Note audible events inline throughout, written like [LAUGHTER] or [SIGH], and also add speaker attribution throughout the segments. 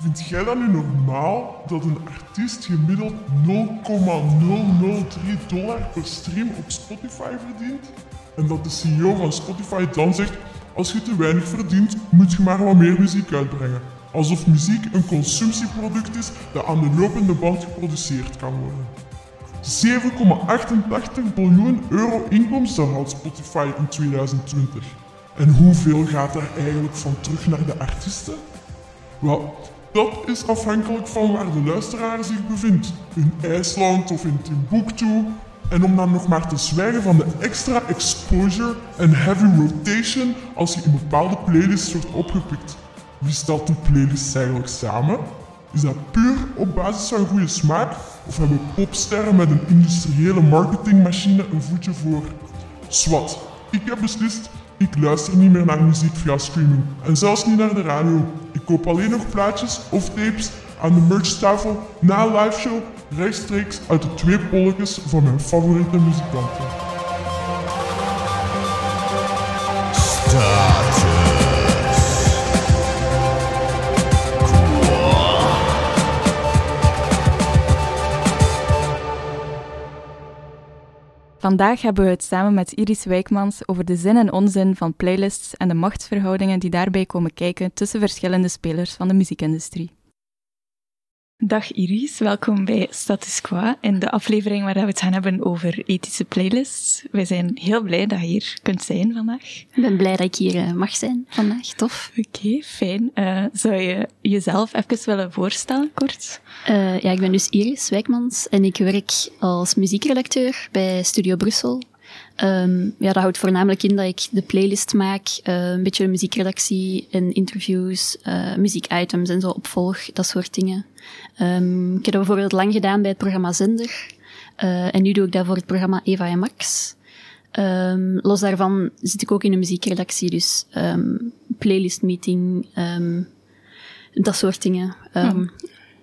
Speaker 1: Vind jij dat nu normaal dat een artiest gemiddeld 0,003 dollar per stream op Spotify verdient? En dat de CEO van Spotify dan zegt: Als je te weinig verdient, moet je maar wat meer muziek uitbrengen. Alsof muziek een consumptieproduct is dat aan de lopende band geproduceerd kan worden. 7,88 biljoen euro inkomsten had Spotify in 2020. En hoeveel gaat er eigenlijk van terug naar de artiesten? Wel, dat is afhankelijk van waar de luisteraar zich bevindt. In IJsland of in Timbuktu. En om dan nog maar te zwijgen van de extra exposure en heavy rotation als je in bepaalde playlists wordt opgepikt. Wie stelt die playlists eigenlijk samen? Is dat puur op basis van goede smaak? Of hebben popsterren met een industriële marketingmachine een voetje voor? Swat, ik heb beslist, ik luister niet meer naar muziek via streaming. En zelfs niet naar de radio. Ik koop alleen nog plaatjes of tapes aan de merchtafel na een liveshow rechtstreeks uit de twee polletjes van mijn favoriete muzikanten.
Speaker 2: Vandaag hebben we het samen met Iris Wijkmans over de zin en onzin van playlists en de machtsverhoudingen die daarbij komen kijken tussen verschillende spelers van de muziekindustrie. Dag Iris, welkom bij Status Quo in de aflevering waar we het gaan hebben over ethische playlists. Wij zijn heel blij dat je hier kunt zijn vandaag.
Speaker 3: Ik ben blij dat ik hier eh, mag zijn vandaag, tof.
Speaker 2: Oké, fijn. Uh, zou je jezelf even willen voorstellen, kort?
Speaker 3: Uh, ja, ik ben dus Iris Wijkmans en ik werk als muziekredacteur bij Studio Brussel. Um, ja, dat houdt voornamelijk in dat ik de playlist maak, uh, een beetje muziekredactie en interviews, uh, muziekitems en zo opvolg, dat soort dingen. Um, ik heb dat bijvoorbeeld lang gedaan bij het programma Zender. Uh, en nu doe ik dat voor het programma Eva en Max. Um, los daarvan zit ik ook in een muziekredactie, dus playlist meeting, dat soort dingen. Um,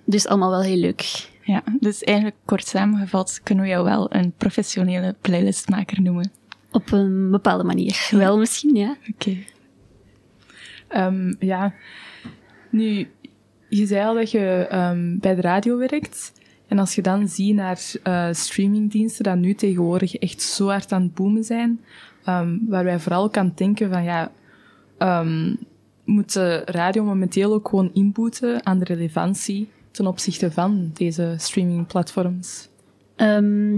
Speaker 3: Dus allemaal wel heel leuk.
Speaker 2: Ja, dus eigenlijk kort samengevat kunnen we jou wel een professionele playlistmaker noemen.
Speaker 3: Op een bepaalde manier. Wel misschien, ja.
Speaker 2: Oké. Okay. Um, ja, nu, je zei al dat je um, bij de radio werkt. En als je dan ziet naar uh, streamingdiensten die nu tegenwoordig echt zo hard aan het boomen zijn, um, waar wij vooral kan denken van ja, um, moet de radio momenteel ook gewoon inboeten aan de relevantie ten opzichte van deze streamingplatforms?
Speaker 3: Um,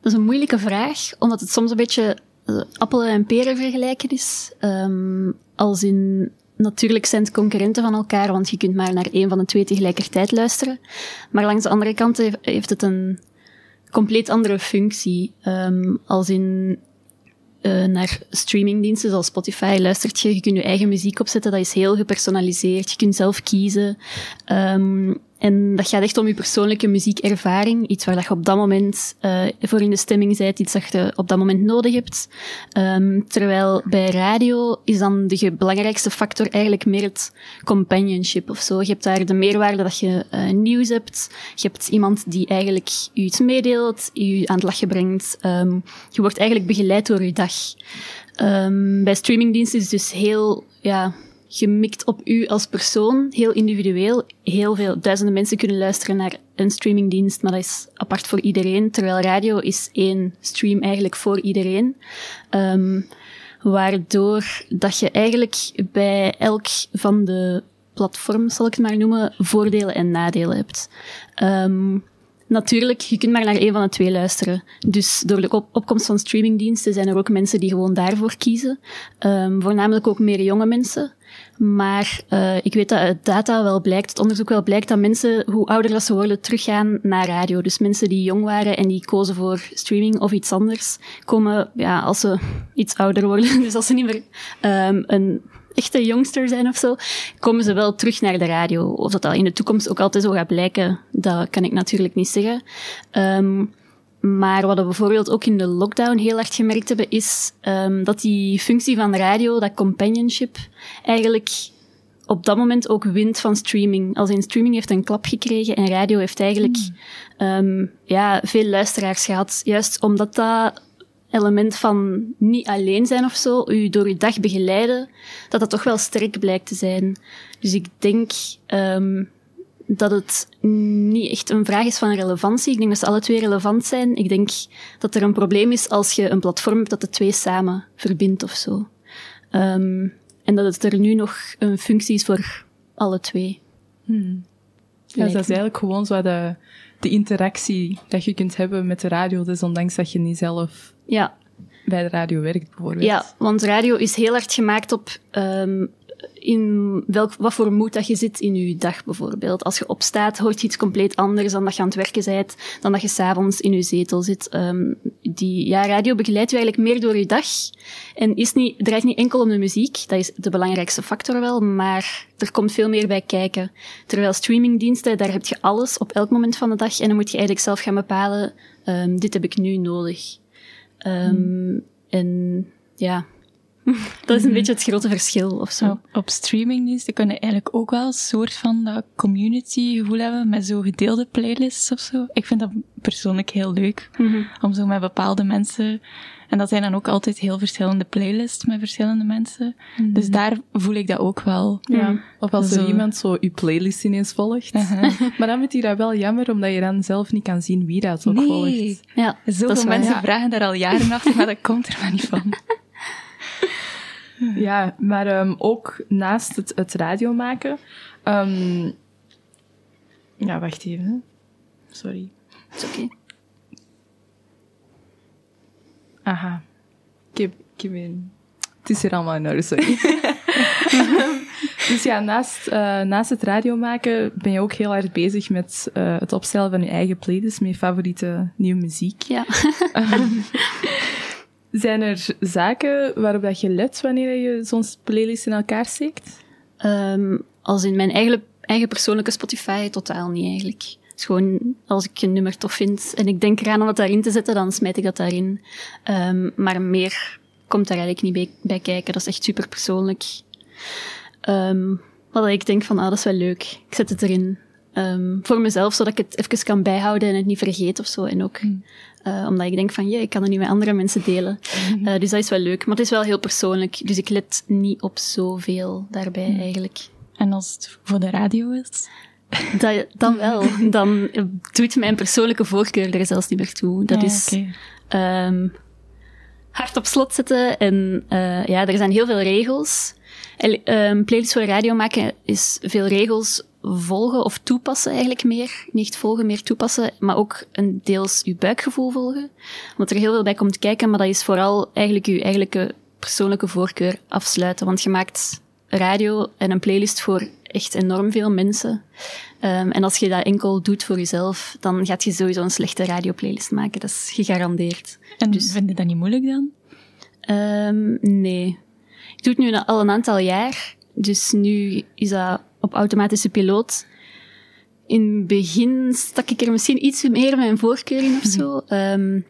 Speaker 3: dat is een moeilijke vraag, omdat het soms een beetje uh, appelen en peren vergelijken is. Um, als in, natuurlijk zijn het concurrenten van elkaar, want je kunt maar naar één van de twee tegelijkertijd luisteren. Maar langs de andere kant heeft het een compleet andere functie. Um, als in uh, naar streamingdiensten zoals Spotify luistert je, je kunt je eigen muziek opzetten, dat is heel gepersonaliseerd, je kunt zelf kiezen. Um, en dat gaat echt om je persoonlijke muziekervaring. Iets waar dat je op dat moment uh, voor in de stemming bent. Iets dat je op dat moment nodig hebt. Um, terwijl bij radio is dan de belangrijkste factor eigenlijk meer het companionship of zo. Je hebt daar de meerwaarde dat je uh, nieuws hebt. Je hebt iemand die eigenlijk je iets meedeelt, je aan het lachen brengt. Um, je wordt eigenlijk begeleid door je dag. Um, bij streamingdiensten is het dus heel, ja, gemikt op u als persoon, heel individueel. Heel veel, duizenden mensen kunnen luisteren naar een streamingdienst, maar dat is apart voor iedereen. Terwijl radio is één stream eigenlijk voor iedereen. Um, waardoor dat je eigenlijk bij elk van de platforms, zal ik het maar noemen, voordelen en nadelen hebt. Um, Natuurlijk, je kunt maar naar één van de twee luisteren. Dus door de opkomst van streamingdiensten zijn er ook mensen die gewoon daarvoor kiezen. Um, voornamelijk ook meer jonge mensen. Maar uh, ik weet dat uit data wel blijkt, het onderzoek wel blijkt, dat mensen, hoe ouder ze worden, teruggaan naar radio. Dus mensen die jong waren en die kozen voor streaming of iets anders, komen, ja, als ze iets ouder worden, [LAUGHS] dus als ze niet meer um, een echte jongster zijn of zo, komen ze wel terug naar de radio. Of dat dat in de toekomst ook altijd zo gaat blijken, dat kan ik natuurlijk niet zeggen. Um, maar wat we bijvoorbeeld ook in de lockdown heel hard gemerkt hebben, is um, dat die functie van radio, dat companionship, eigenlijk op dat moment ook wint van streaming. Als in streaming heeft een klap gekregen en radio heeft eigenlijk mm. um, ja, veel luisteraars gehad. Juist omdat dat element van niet alleen zijn of zo, u door uw dag begeleiden, dat dat toch wel sterk blijkt te zijn. Dus ik denk um, dat het niet echt een vraag is van relevantie. Ik denk dat ze alle twee relevant zijn. Ik denk dat er een probleem is als je een platform hebt dat de twee samen verbindt of zo. Um, en dat het er nu nog een functie is voor alle twee.
Speaker 2: Hmm. Ja, dat is eigenlijk gewoon zo de, de interactie dat je kunt hebben met de radio, dus ondanks dat je niet zelf
Speaker 3: ja.
Speaker 2: bij de radio werkt, bijvoorbeeld.
Speaker 3: Ja, want radio is heel hard gemaakt op um, in welk, wat voor moed dat je zit in je dag bijvoorbeeld. Als je opstaat, hoort je iets compleet anders dan dat je aan het werken bent, dan dat je s'avonds in je zetel zit. Um, die, ja, radio begeleidt je eigenlijk meer door je dag en is niet, draait niet enkel om de muziek, dat is de belangrijkste factor wel, maar er komt veel meer bij kijken. Terwijl streamingdiensten, daar heb je alles op elk moment van de dag en dan moet je eigenlijk zelf gaan bepalen, um, dit heb ik nu nodig. Um, En ja, [LAUGHS] dat is een mhm. beetje het grote verschil of zo.
Speaker 4: Op, op streamingdiensten kunnen eigenlijk ook wel een soort van dat community gevoel hebben met zo gedeelde playlists of zo. Ik vind dat persoonlijk heel leuk. Mhm. Om zo met bepaalde mensen en dat zijn dan ook altijd heel verschillende playlists met verschillende mensen. Mhm. Dus daar voel ik dat ook wel.
Speaker 2: Ja. Of als er iemand zo je playlist ineens volgt. [LAUGHS] maar dan vind je dat wel jammer, omdat je dan zelf niet kan zien wie dat ook
Speaker 4: nee.
Speaker 2: volgt.
Speaker 4: Ja, Zoveel mensen vragen daar al jaren achter, maar dat komt er maar niet van. [LAUGHS]
Speaker 2: Ja, maar um, ook naast het, het radio maken. Um, ja, wacht even. Sorry.
Speaker 3: Is oké. Okay.
Speaker 2: Aha. Ik heb, ik heb een... Het is hier allemaal in orde, sorry. [LAUGHS] dus ja, naast, uh, naast het radio maken ben je ook heel erg bezig met uh, het opstellen van je eigen playlist met je favoriete nieuwe muziek.
Speaker 3: Ja. [LAUGHS] [LAUGHS]
Speaker 2: Zijn er zaken waarop dat je let wanneer je zo'n playlist in elkaar steekt?
Speaker 3: Um, als in mijn eigen, eigen persoonlijke Spotify, totaal niet eigenlijk. Het is gewoon, als ik een nummer tof vind en ik denk eraan om dat daarin te zetten, dan smijt ik dat daarin. Um, maar meer komt daar eigenlijk niet bij, bij kijken. Dat is echt super persoonlijk. Um, wat ik denk van, ah, dat is wel leuk. Ik zet het erin. Um, voor mezelf, zodat ik het even kan bijhouden en het niet vergeet of zo. En ook hmm. Uh, omdat ik denk van, ja, ik kan het niet met andere mensen delen. Uh, dus dat is wel leuk. Maar het is wel heel persoonlijk. Dus ik let niet op zoveel daarbij hmm. eigenlijk.
Speaker 4: En als het voor de radio is?
Speaker 3: Dat, dan wel. [LAUGHS] Dan doet mijn persoonlijke voorkeur er zelfs niet meer toe. Dat is okay. um, hard op slot zetten. En uh, ja, er zijn heel veel regels. Um, playlist voor radio maken is veel regels volgen of toepassen eigenlijk meer. Niet volgen, meer toepassen, maar ook een deels uw buikgevoel volgen. Omdat er heel veel bij komt kijken, maar dat is vooral eigenlijk uw eigenlijke persoonlijke voorkeur afsluiten. Want je maakt radio en een playlist voor echt enorm veel mensen. Um, en als je dat enkel doet voor jezelf, dan gaat je sowieso een slechte radioplaylist maken. Dat is gegarandeerd.
Speaker 4: En dus, vind je dat niet moeilijk dan?
Speaker 3: Um, nee. Ik doe het nu al een aantal jaar. Dus nu is dat op automatische piloot. In het begin stak ik er misschien iets meer mijn voorkeur in of zo. Um,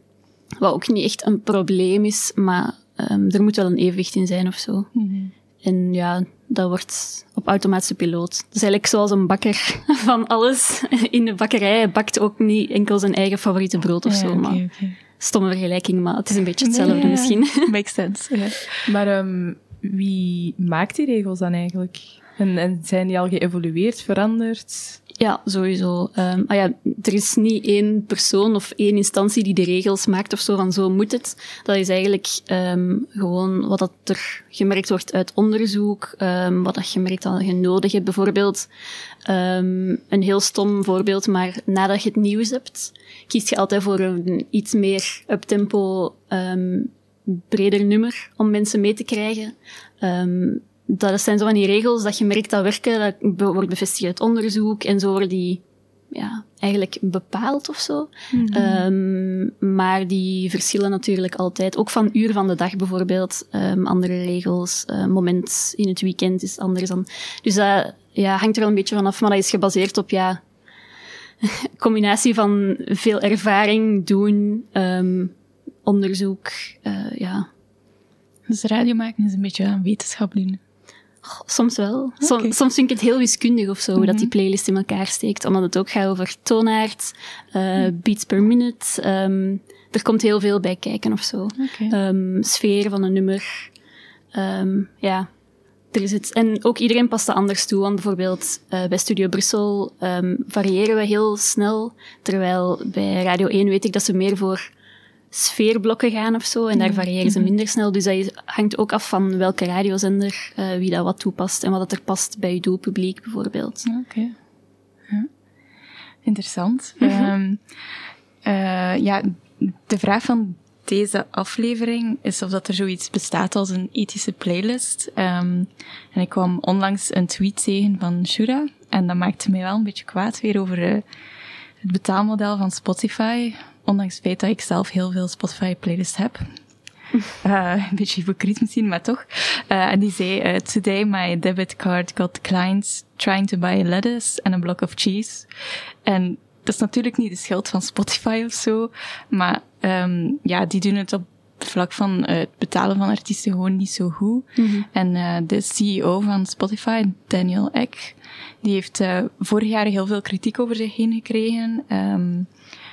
Speaker 3: wat ook niet echt een probleem is, maar um, er moet wel een evenwicht in zijn of zo. Mm En ja, dat wordt op automatische piloot. Dat is eigenlijk zoals een bakker [LAUGHS] van alles. In de bakkerij bakt ook niet enkel zijn eigen favoriete brood of zo. maar Stomme vergelijking, maar het is een beetje hetzelfde nee, misschien. [LAUGHS]
Speaker 4: Makes sense.
Speaker 2: Maar um, wie maakt die regels dan eigenlijk? En, en zijn die al geëvolueerd, veranderd?
Speaker 3: Ja, sowieso. Um, ah ja, er is niet één persoon of één instantie die de regels maakt of zo van zo moet het. Dat is eigenlijk um, gewoon wat dat er gemerkt wordt uit onderzoek, um, wat dat gemerkt dat je nodig hebt. Bijvoorbeeld, een heel stom voorbeeld, maar nadat je het nieuws hebt, kies je altijd voor een iets meer uptempo, breder nummer om mensen mee te krijgen dat zijn zo van die regels dat je merkt dat werken, dat wordt bevestigd uit onderzoek en zo worden die ja, eigenlijk bepaald of zo. Mhm. Ehm, maar die verschillen natuurlijk altijd. Ook van uur van de dag bijvoorbeeld. Um, andere regels. Uh, moment in het weekend is anders dan. Dus dat ja, hangt er wel een beetje vanaf, maar dat is gebaseerd op ja, [LAUGHS] combinatie van veel ervaring doen, um, onderzoek. Uh, ja.
Speaker 4: Dus radio maken is een beetje aan wetenschap doen.
Speaker 3: Soms wel. Soms vind ik het heel wiskundig of zo, hoe dat die mhm. playlist in elkaar steekt. Omdat het ook gaat over toonaard, uh, beats per minute. Um, er komt heel veel bij kijken of zo. Um, sfeer van een nummer. Um, ja, er is het. En ook iedereen past er anders toe. Want bijvoorbeeld uh, bij Studio Brussel variëren we heel snel. Terwijl bij Radio 1 weet ik dat ze meer voor sfeerblokken gaan of zo. En daar variëren ze mhm. minder snel. Dus dat hangt ook af van welke radiozender, uh, wie dat wat toepast en wat dat er past bij je doelpubliek bijvoorbeeld.
Speaker 4: Oké. Ja. Interessant. Mm ja, de vraag van deze aflevering is of dat er zoiets bestaat als een ethische playlist. Um, en ik kwam onlangs een tweet tegen van Shura. En dat maakte mij wel een beetje kwaad weer over uh, het betaalmodel van Spotify. Ondanks het feit dat ik zelf heel veel Spotify playlists heb. Uh, [LAUGHS] een beetje hypocriet misschien, maar toch. Uh, en die zei, uh, today my debit card got clients trying to buy lettuce and a block of cheese. En dat is natuurlijk niet de schuld van Spotify of zo, maar um, ja, die doen het op vlak van het betalen van artiesten gewoon niet zo goed. Mm -hmm. En de CEO van Spotify, Daniel Ek, die heeft vorig jaar heel veel kritiek over zich heen gekregen. Um,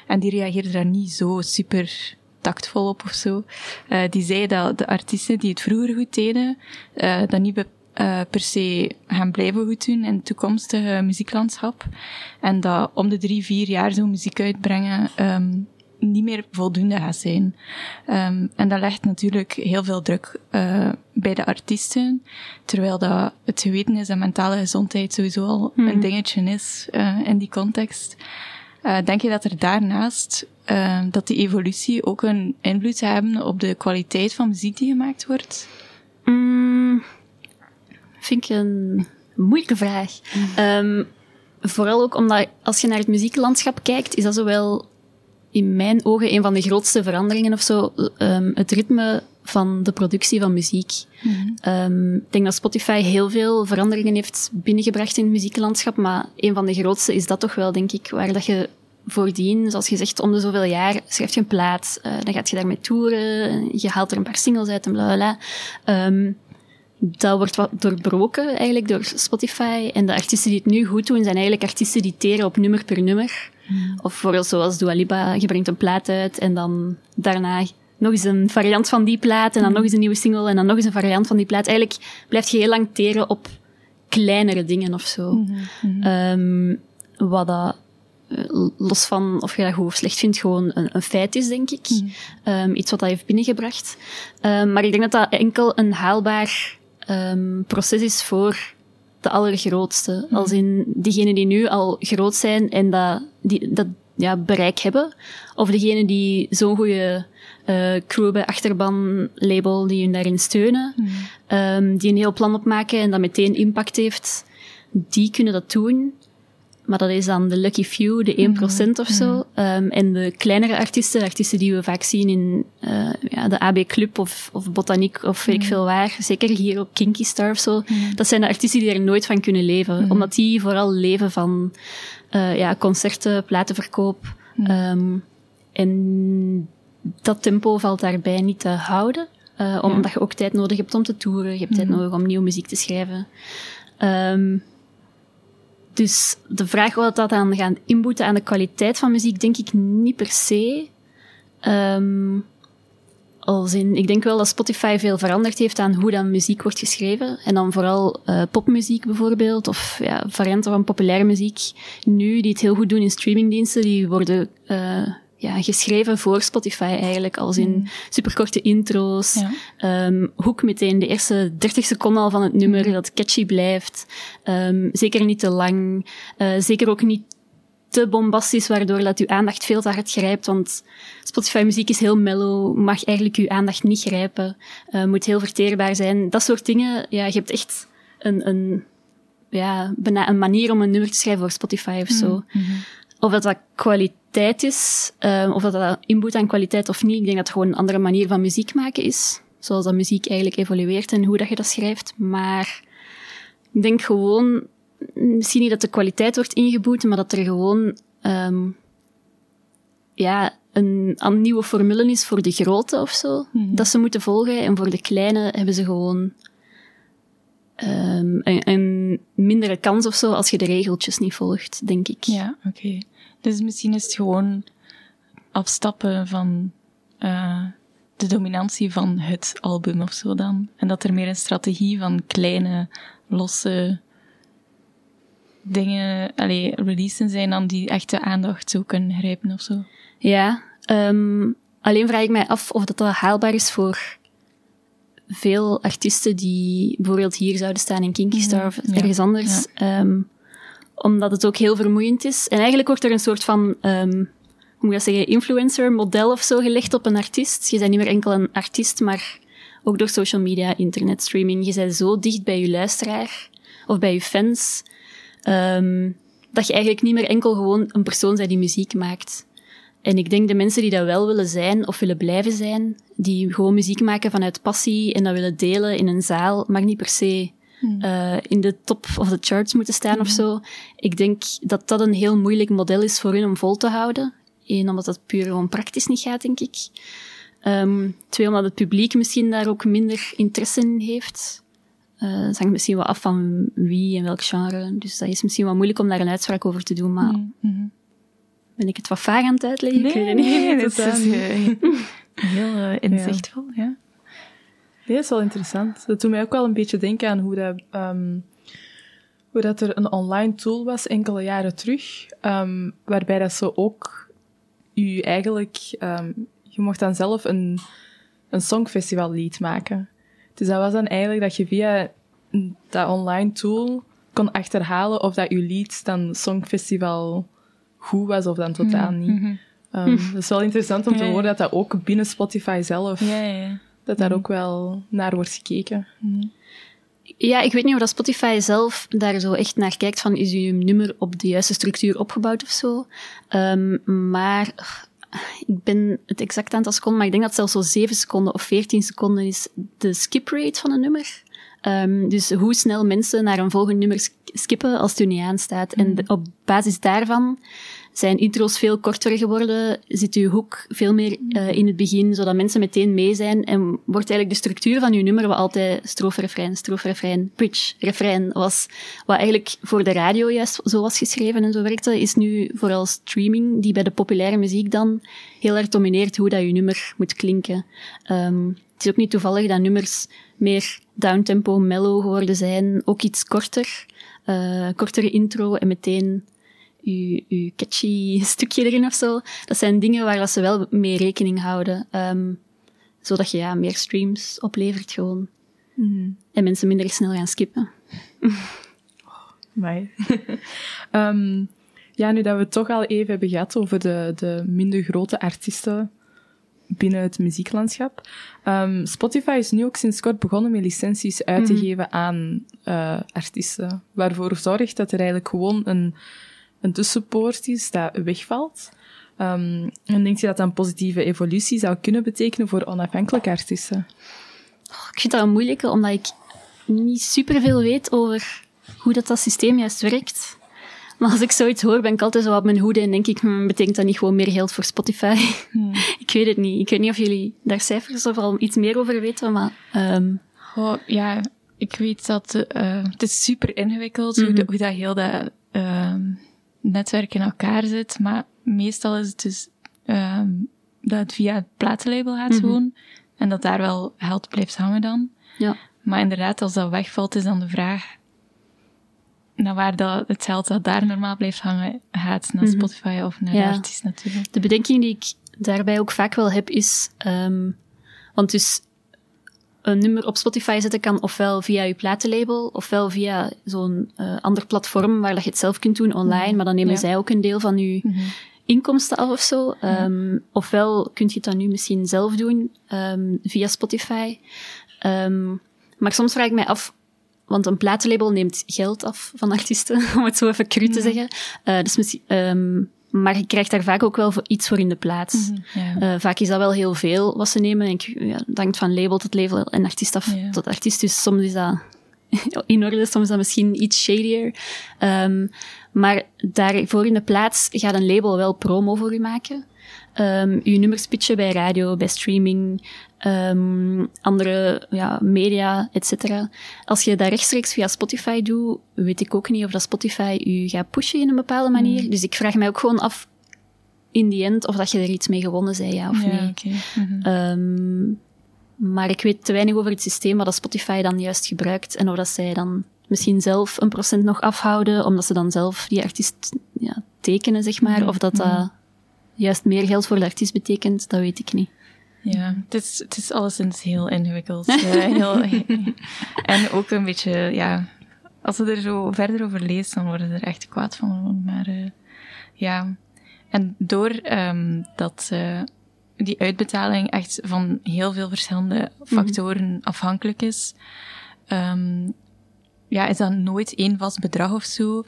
Speaker 4: en die reageerde daar niet zo super tactvol op of zo. Uh, die zei dat de artiesten die het vroeger goed deden, uh, dat niet uh, per se gaan blijven goed doen in het toekomstige muzieklandschap. En dat om de drie, vier jaar zo muziek uitbrengen um, niet meer voldoende gaat zijn. Um, en dat legt natuurlijk heel veel druk uh, bij de artiesten, terwijl dat het geweten is dat mentale gezondheid sowieso al mm -hmm. een dingetje is uh, in die context. Uh, denk je dat er daarnaast uh, dat die evolutie ook een invloed zou hebben op de kwaliteit van muziek die gemaakt wordt?
Speaker 3: Mm, vind ik een moeilijke vraag. Um, vooral ook omdat als je naar het muzieklandschap kijkt, is dat zowel in mijn ogen een van de grootste veranderingen of zo. Um, het ritme van de productie van muziek. Mm um, ik denk dat Spotify heel veel veranderingen heeft binnengebracht in het muzieklandschap, maar een van de grootste is dat toch wel, denk ik, waar dat je voordien, zoals je zegt, om de zoveel jaar schrijf je een plaat, uh, dan gaat je daarmee toeren, je haalt er een paar singles uit en bla bla. Um, dat wordt wat doorbroken eigenlijk door Spotify. En de artiesten die het nu goed doen, zijn eigenlijk artiesten die teren op nummer per nummer. Mm. Of bijvoorbeeld zoals Dua Lipa, je brengt een plaat uit en dan daarna nog eens een variant van die plaat en dan nog eens een nieuwe single en dan nog eens een variant van die plaat. Eigenlijk blijft je heel lang teren op kleinere dingen of zo. Mm -hmm. um, wat dat, eh, los van of je dat goed of slecht vindt, gewoon een, een feit is, denk ik. Mm. Um, iets wat hij heeft binnengebracht. Um, maar ik denk dat dat enkel een haalbaar proces is voor de allergrootste. Mm. Als in diegenen die nu al groot zijn en dat, die, dat ja, bereik hebben. Of degenen die zo'n goede uh, crew bij achterban label die hun daarin steunen. Mm. Um, die een heel plan opmaken en dat meteen impact heeft. Die kunnen dat doen. Maar dat is dan de lucky few, de 1% mm of zo. Mm um, en de kleinere artiesten, artiesten die we vaak zien in uh, ja, de AB Club of, of Botaniek of weet ik veel waar. Zeker hier op Kinky Star of zo. Dat zijn de artiesten die er nooit van kunnen leven. Omdat die vooral leven van uh, ja, concerten, platenverkoop. Um, en dat tempo valt daarbij niet te houden. Uh, omdat je ook tijd nodig hebt om te toeren. Je hebt tijd nodig om nieuwe muziek te schrijven. Um, dus de vraag wat dat dan gaan inboeten aan de kwaliteit van muziek, denk ik niet per se. Um, als in, ik denk wel dat Spotify veel veranderd heeft aan hoe dan muziek wordt geschreven. En dan vooral uh, popmuziek bijvoorbeeld, of ja, varianten van populaire muziek. Nu, die het heel goed doen in streamingdiensten, die worden uh, ja, geschreven voor Spotify eigenlijk, als in mm. superkorte intro's. Ja. Um, hoek meteen de eerste 30 seconden al van het nummer, mm. dat catchy blijft. Um, zeker niet te lang. Uh, zeker ook niet te bombastisch, waardoor dat uw aandacht veel te hard grijpt. Want Spotify muziek is heel mellow, mag eigenlijk uw aandacht niet grijpen. Uh, moet heel verteerbaar zijn. Dat soort dingen, ja, je hebt echt een, een, ja, bijna een manier om een nummer te schrijven voor Spotify of zo. Mm -hmm. Of dat dat kwaliteit is, um, of dat dat inboet aan kwaliteit of niet. Ik denk dat het gewoon een andere manier van muziek maken is. Zoals dat muziek eigenlijk evolueert en hoe dat je dat schrijft. Maar ik denk gewoon, misschien niet dat de kwaliteit wordt ingeboet, maar dat er gewoon, um, ja, een, een nieuwe formule is voor de grote of zo. Mm -hmm. Dat ze moeten volgen. En voor de kleine hebben ze gewoon um, een, een, mindere kans of zo als je de regeltjes niet volgt, denk ik.
Speaker 4: Ja, oké. Dus misschien is het gewoon afstappen van uh, de dominantie van het album of zo dan. En dat er meer een strategie van kleine, losse dingen, allee, releasen zijn dan die echte aandacht zo kunnen grijpen of zo.
Speaker 3: Ja, um, alleen vraag ik mij af of dat, dat haalbaar is voor veel artiesten die bijvoorbeeld hier zouden staan in Kinky Star of ergens anders. Um, omdat het ook heel vermoeiend is. En eigenlijk wordt er een soort van, um, hoe moet je zeggen, influencer model of zo gelegd op een artiest. Je bent niet meer enkel een artiest, maar ook door social media, internet, streaming. Je bent zo dicht bij je luisteraar of bij je fans, um, dat je eigenlijk niet meer enkel gewoon een persoon bent die muziek maakt. En ik denk de mensen die dat wel willen zijn of willen blijven zijn, die gewoon muziek maken vanuit passie en dat willen delen in een zaal, mag niet per se uh, in de top of de charts moeten staan of hmm. zo. Ik denk dat dat een heel moeilijk model is voor hun om vol te houden. Eén, omdat dat puur gewoon praktisch niet gaat, denk ik. Um, twee, omdat het publiek misschien daar ook minder interesse in heeft. Uh, dat hangt misschien wel af van wie en welk genre. Dus dat is misschien wel moeilijk om daar een uitspraak over te doen. Maar mm -hmm. ben ik het wat vaag aan het uitleggen?
Speaker 4: Nee, ik weet het niet. Nee, dat is uh, [LAUGHS] heel uh, inzichtvol, ja. ja.
Speaker 2: Nee, dat is wel interessant. Dat doet mij ook wel een beetje denken aan hoe dat, um, hoe dat er een online tool was enkele jaren terug, um, waarbij dat ze ook u eigenlijk, um, je mocht dan zelf een, een songfestival lied maken. Dus dat was dan eigenlijk dat je via dat online tool kon achterhalen of dat je lied dan songfestival goed was of dan totaal mhm, niet. Mm dat is wel interessant om te horen dat dat ook binnen Spotify zelf
Speaker 4: ja, ja
Speaker 2: dat daar ook wel naar wordt gekeken.
Speaker 3: Ja, ik weet niet of dat Spotify zelf daar zo echt naar kijkt van is uw nummer op de juiste structuur opgebouwd of zo. Um, maar ik ben het exact aantal seconden, maar ik denk dat het zelfs zo 7 seconden of 14 seconden is de skip rate van een nummer. Um, dus hoe snel mensen naar een volgend nummer skippen als het u niet aanstaat. En mm. op basis daarvan zijn intro's veel korter geworden, zit uw hoek veel meer uh, in het begin, zodat mensen meteen mee zijn en wordt eigenlijk de structuur van uw nummer wat altijd strofe, refrein, strofe, refrein, bridge, refrein was, wat eigenlijk voor de radio juist zo was geschreven en zo werkte, is nu vooral streaming, die bij de populaire muziek dan heel erg domineert hoe dat je nummer moet klinken. Um, het is ook niet toevallig dat nummers meer downtempo, mellow geworden zijn, ook iets korter, uh, kortere intro en meteen je, je catchy [LAUGHS] stukje erin of zo. Dat zijn dingen waar dat ze wel mee rekening houden. Um, zodat je ja, meer streams oplevert gewoon. Mm. En mensen minder snel gaan skippen.
Speaker 2: Oh, [LAUGHS] um, ja, nu dat we het toch al even hebben gehad over de, de minder grote artiesten binnen het muzieklandschap. Um, Spotify is nu ook sinds kort begonnen met licenties uit te mhm. geven aan uh, artiesten. Waarvoor zorgt dat er eigenlijk gewoon een een tussenpoort is dat wegvalt. Um, en denk je dat dat een positieve evolutie zou kunnen betekenen voor onafhankelijke artiesten?
Speaker 3: Oh, ik vind dat een moeilijke, omdat ik niet superveel weet over hoe dat, dat systeem juist werkt. Maar als ik zoiets hoor, ben ik altijd zo op mijn hoede en denk ik, hmm, betekent dat niet gewoon meer geld voor Spotify? Hmm. [LAUGHS] ik weet het niet. Ik weet niet of jullie daar cijfers of al iets meer over weten, maar... Um...
Speaker 4: Oh, ja, ik weet dat uh, het is super ingewikkeld mm -hmm. hoe, dat heel dat... Uh, netwerk in elkaar zit. Maar meestal is het dus um, dat het via het platenlabel gaat mm gewoon. En dat daar wel geld blijft hangen dan.
Speaker 3: Ja.
Speaker 4: Maar inderdaad, als dat wegvalt, is dan de vraag naar waar dat, het geld dat daar normaal blijft hangen gaat. Naar mhm. Spotify of naar ja. de artiest natuurlijk.
Speaker 3: De bedenking die ik daarbij ook vaak wel heb is... Um, want dus een nummer op Spotify zetten kan ofwel via je platenlabel, ofwel via zo'n uh, ander platform waar dat je het zelf kunt doen online, mhm. maar dan nemen zij ook een deel van je mm -hmm. inkomsten af of zo. Um, ofwel kun je het dan nu misschien zelf doen um, via Spotify. Um, maar soms vraag ik mij af, want een platenlabel neemt geld af van artiesten, [LAUGHS] om het zo even cru te zeggen. Uh, dus misschien, maar je krijgt daar vaak ook wel iets voor in de plaats. Mm vaak is dat wel heel veel wat ze nemen. Ik, ja, hangt van label tot label en artiest af tot artiest. Dus soms is dat [LAUGHS] in orde, soms is dat misschien iets shadier. Um, maar daarvoor in de plaats gaat een label wel promo voor u maken. Um, je nummers pitchen bij radio, bij streaming, um, andere ja, media, etc. Als je dat rechtstreeks via Spotify doet, weet ik ook niet of dat Spotify je gaat pushen in een bepaalde manier. Mm. Dus ik vraag mij ook gewoon af, in die end, of dat je er iets mee gewonnen zei, ja of
Speaker 4: ja,
Speaker 3: nee.
Speaker 4: Okay. Mm
Speaker 3: -hmm. um, maar ik weet te weinig over het systeem wat dat Spotify dan juist gebruikt en of dat zij dan misschien zelf een procent nog afhouden, omdat ze dan zelf die artiest ja, tekenen, zeg maar. Of dat dat juist meer geld voor de artiest betekent, dat weet ik niet.
Speaker 4: Ja, het is, het is alleszins heel ingewikkeld. heel, [LAUGHS] en ook een beetje, ja, als je er zo verder over leest, dan worden er echt kwaad van. Maar uh, ja, en door um, dat uh, die uitbetaling echt van heel veel verschillende factoren mm -hmm. afhankelijk is, um, ja, is dat nooit één vast bedrag of zo.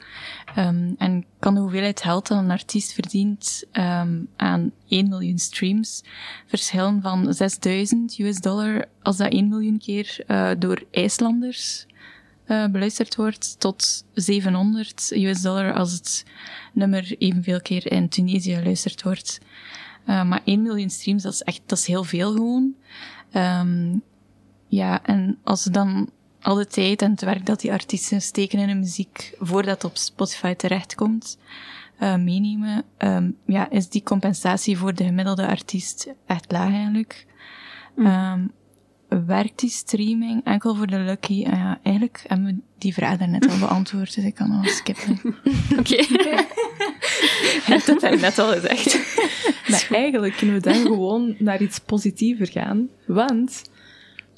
Speaker 4: Um, en kan de hoeveelheid geld dat een artiest verdient um, aan 1 miljoen streams verschillen van 6000 US dollar als dat 1 miljoen keer uh, door IJslanders uh, beluisterd wordt, tot 700 US dollar als het nummer evenveel keer in Tunesië geluisterd wordt. Uh, maar 1 miljoen streams, dat is echt, dat is heel veel gewoon. Um, ja, en als ze dan al de tijd en het werk dat die artiesten steken in hun muziek voordat het op Spotify terechtkomt, uh, meenemen, um, ja, is die compensatie voor de gemiddelde artiest echt laag eigenlijk. Mm. Um, werkt die streaming enkel voor de lucky? Uh, ja, eigenlijk hebben we die vraag daarnet al beantwoord, dus ik kan al skippen. [LAUGHS]
Speaker 3: Oké. [LAUGHS]
Speaker 4: Je hebt het net al gezegd. [LAUGHS]
Speaker 2: maar eigenlijk kunnen we dan gewoon naar iets positiever gaan, want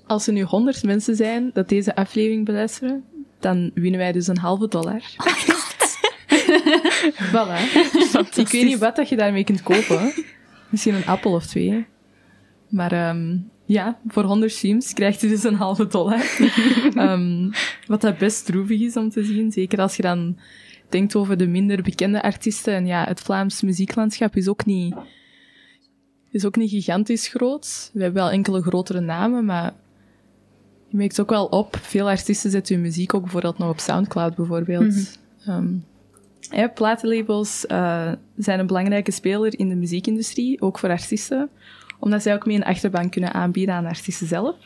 Speaker 2: als er nu 100 mensen zijn dat deze aflevering beluisteren, dan winnen wij dus een halve dollar. [LAUGHS] voilà. Ik weet niet wat dat je daarmee kunt kopen. Misschien een appel of twee. Maar um, ja, voor 100 streams krijgt je dus een halve dollar. um, [LAUGHS] wat dat best droevig is om te zien. Zeker als je dan denkt over de minder bekende artiesten. En ja, het Vlaams muzieklandschap is ook niet, is ook niet gigantisch groot. We hebben wel enkele grotere namen, maar je merkt ook wel op, veel artiesten zetten hun muziek ook bijvoorbeeld nog op Soundcloud bijvoorbeeld. Mm -hmm. um, ja, platenlabels uh, zijn een belangrijke speler in de muziekindustrie, ook voor artiesten, omdat zij ook mee een achterbank kunnen aanbieden aan artiesten zelf.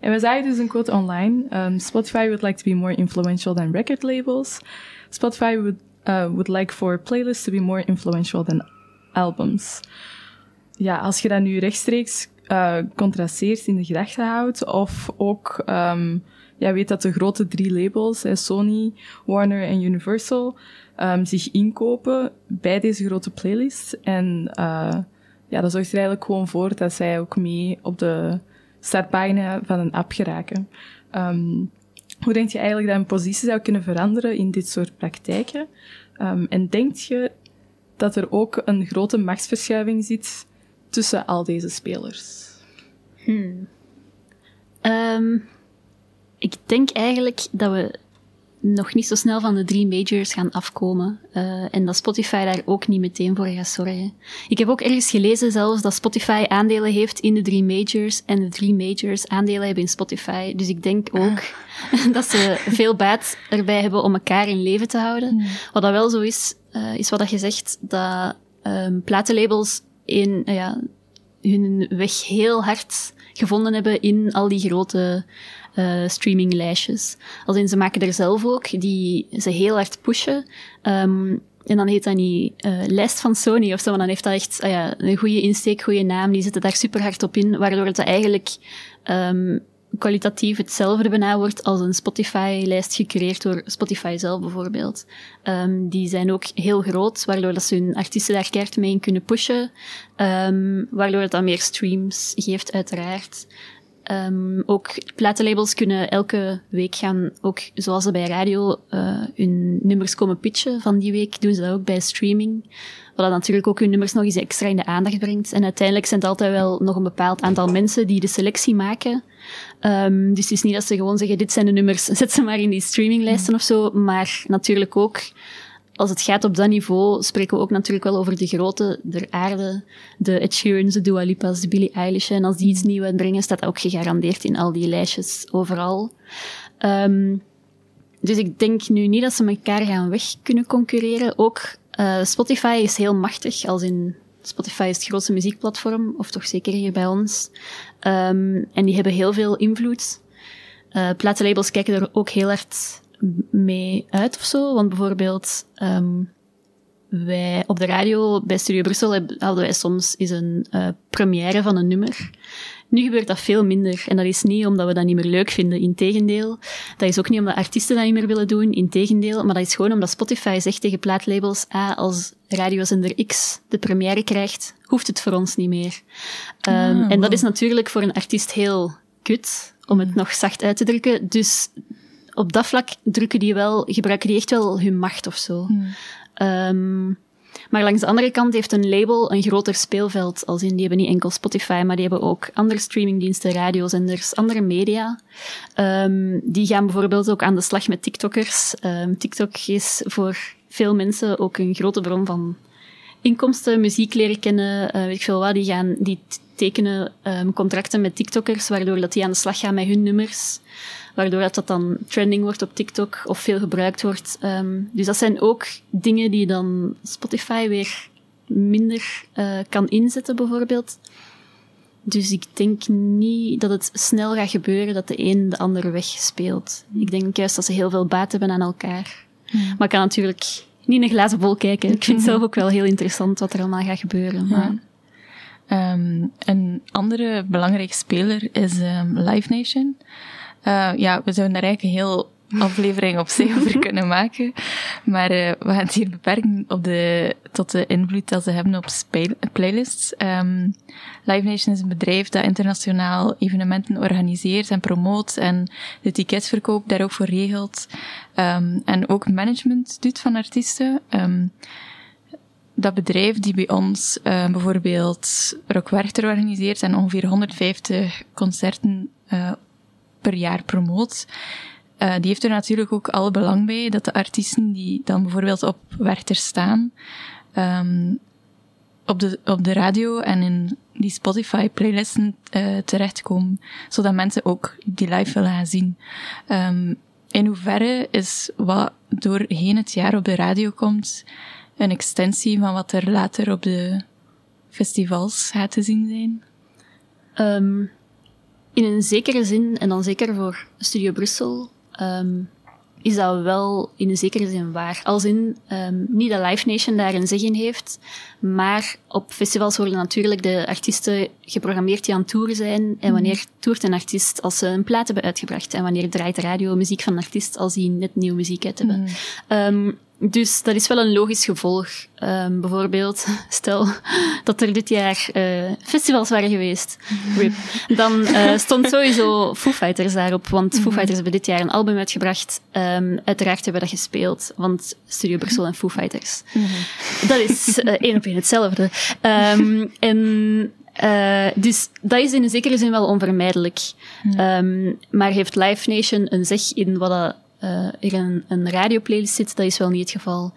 Speaker 2: En we zagen dus een quote online, um, Spotify would like to be more influential than record labels. Spotify would, uh, would like for playlists to be more influential than albums. Ja, als je dat nu rechtstreeks uh, contrasteert in de gedachten houdt, of ook um, ja, weet dat de grote drie labels, Sony, Warner en Universal, um, zich inkopen bij deze grote playlist. En uh, ja, dat zorgt er eigenlijk gewoon voor dat zij ook mee op de startpagina van een app geraken. Um, hoe denk je eigenlijk dat een positie zou kunnen veranderen in dit soort praktijken? En denk je dat er ook een grote machtsverschuiving zit tussen al deze spelers?
Speaker 3: Hmm. Um, ik denk eigenlijk dat we nog niet zo snel van de drie majors gaan afkomen. Uh, en dat Spotify daar ook niet meteen voor gaat zorgen. Ik heb ook ergens gelezen zelfs dat Spotify aandelen heeft in de drie majors en de drie majors aandelen hebben in Spotify. Dus ik denk ook ah. [LAUGHS] dat ze veel baat erbij hebben om elkaar in leven te houden. Hmm. Wat dat wel zo is, uh, is wat dat je zegt, dat um, platenlabels in, uh, ja, hun weg heel hard gevonden hebben in al die grote uh, streaminglijstjes. Als in, ze maken er zelf ook, die ze heel hard pushen. Um, en dan heet dat niet uh, lijst van Sony of zo, maar dan heeft dat echt uh, ja, een goede insteek, goede naam. Die zitten daar super hard op in, waardoor het eigenlijk um, kwalitatief hetzelfde bijna wordt als een Spotify-lijst gecreëerd door Spotify zelf bijvoorbeeld. Um, die zijn ook heel groot, waardoor dat ze hun artiesten daar keihard mee in kunnen pushen. Um, waardoor het dan meer streams geeft, uiteraard. Um, ook platenlabels kunnen elke week gaan, ook zoals ze bij radio uh, hun nummers komen pitchen van die week, doen ze dat ook bij streaming. Wat natuurlijk ook hun nummers nog eens extra in de aandacht brengt. En uiteindelijk zijn het altijd wel nog een bepaald aantal mensen die de selectie maken. Um, dus het is niet dat ze gewoon zeggen, dit zijn de nummers, [LAUGHS] zet ze maar in die streaminglijsten of zo. Maar natuurlijk ook, als het gaat op dat niveau, spreken we ook natuurlijk wel over de grote der aarde. De Ed Sheeran's, de Dua Lipa's, de Billie Eilish. En als die iets nieuws uitbrengen, staat dat ook gegarandeerd in al die lijstjes overal. Um, dus ik denk nu niet dat ze elkaar gaan weg kunnen concurreren. Ook uh, Spotify is heel machtig, als in Spotify is het grootste muziekplatform, of toch zeker hier bij ons. Um, en die hebben heel veel invloed. Uh, platenlabels kijken er ook heel hard mee uit of zo. Want bijvoorbeeld, um, wij op de radio bij Studio Brussel hadden wij soms eens een uh, première van een nummer. Nu gebeurt dat veel minder. En dat is niet omdat we dat niet meer leuk vinden. Integendeel. Dat is ook niet omdat artiesten dat niet meer willen doen. Integendeel. Maar dat is gewoon omdat Spotify zegt tegen plaatlabels, ah, als radiozender X de première krijgt, hoeft het voor ons niet meer. Um, En dat is natuurlijk voor een artiest heel kut, om het nog zacht uit te drukken. Dus op dat vlak drukken die wel, gebruiken die echt wel hun macht of zo. Hmm. Um, maar langs de andere kant heeft een label een groter speelveld. Als in, die hebben niet enkel Spotify, maar die hebben ook andere streamingdiensten, radiozenders, andere media. Um, die gaan bijvoorbeeld ook aan de slag met TikTokkers. Um, TikTok is voor veel mensen ook een grote bron van inkomsten, muziek leren kennen, uh, weet ik veel wat. Die gaan, die tekenen um, contracten met TikTokkers, waardoor dat die aan de slag gaan met hun nummers waardoor dat, dat dan trending wordt op TikTok of veel gebruikt wordt. Um, dus dat zijn ook dingen die dan Spotify weer minder uh, kan inzetten, bijvoorbeeld. Dus ik denk niet dat het snel gaat gebeuren dat de een de andere wegspeelt. Ik denk juist dat ze heel veel baat hebben aan elkaar. Maar ik kan natuurlijk niet in een glazen bol kijken. Ik vind het zelf [LAUGHS] ook wel heel interessant wat er allemaal gaat gebeuren. Maar...
Speaker 4: Um, een andere belangrijke speler is um, Live Nation. Uh, ja, we zouden daar eigenlijk een heel aflevering op zich over [LAUGHS] kunnen maken. Maar uh, we gaan het hier beperken op de, tot de invloed dat ze hebben op playlists. Um, Live Nation is een bedrijf dat internationaal evenementen organiseert en promoot en de ticketsverkoop daar ook voor regelt. Um, en ook management doet van artiesten. Um, dat bedrijf die bij ons uh, bijvoorbeeld Rock Werchter organiseert en ongeveer 150 concerten uh, per jaar promoot. Uh, die heeft er natuurlijk ook alle belang bij dat de artiesten die dan bijvoorbeeld op Werchter staan, um, op, de, op de radio en in die Spotify-playlisten uh, terechtkomen, zodat mensen ook die live willen gaan zien. Um, in hoeverre is wat doorheen het jaar op de radio komt een extensie van wat er later op de festivals gaat te zien zijn?
Speaker 3: Um, in een zekere zin, en dan zeker voor Studio Brussel, um, is dat wel in een zekere zin waar. Als in, um, niet dat Live Nation daar een zeg in heeft, maar op festivals worden natuurlijk de artiesten geprogrammeerd die aan tour zijn. En mhm. wanneer toert een artiest als ze een plaat hebben uitgebracht? En wanneer draait de radio muziek van een artiest als die net nieuwe muziek uit hebben? Mm. Dus dat is wel een logisch gevolg. Um, bijvoorbeeld, [LAUGHS] stel dat er dit jaar uh, festivals waren geweest, RIP, dan uh, [LAUGHS] stond sowieso Foo Fighters daarop, want Foo mhm. Fighters hebben dit jaar een album uitgebracht. Um, uiteraard hebben we dat gespeeld, want Studio Brussel en Foo Fighters. Mm -hmm. Dat is uh, [LAUGHS] één op één hetzelfde. Um, en uh, dus dat is in een zekere zin wel onvermijdelijk. Mm. Um, maar heeft Live Nation een zeg in wat dat er een, een radioplaylist zit, dat is wel niet het geval.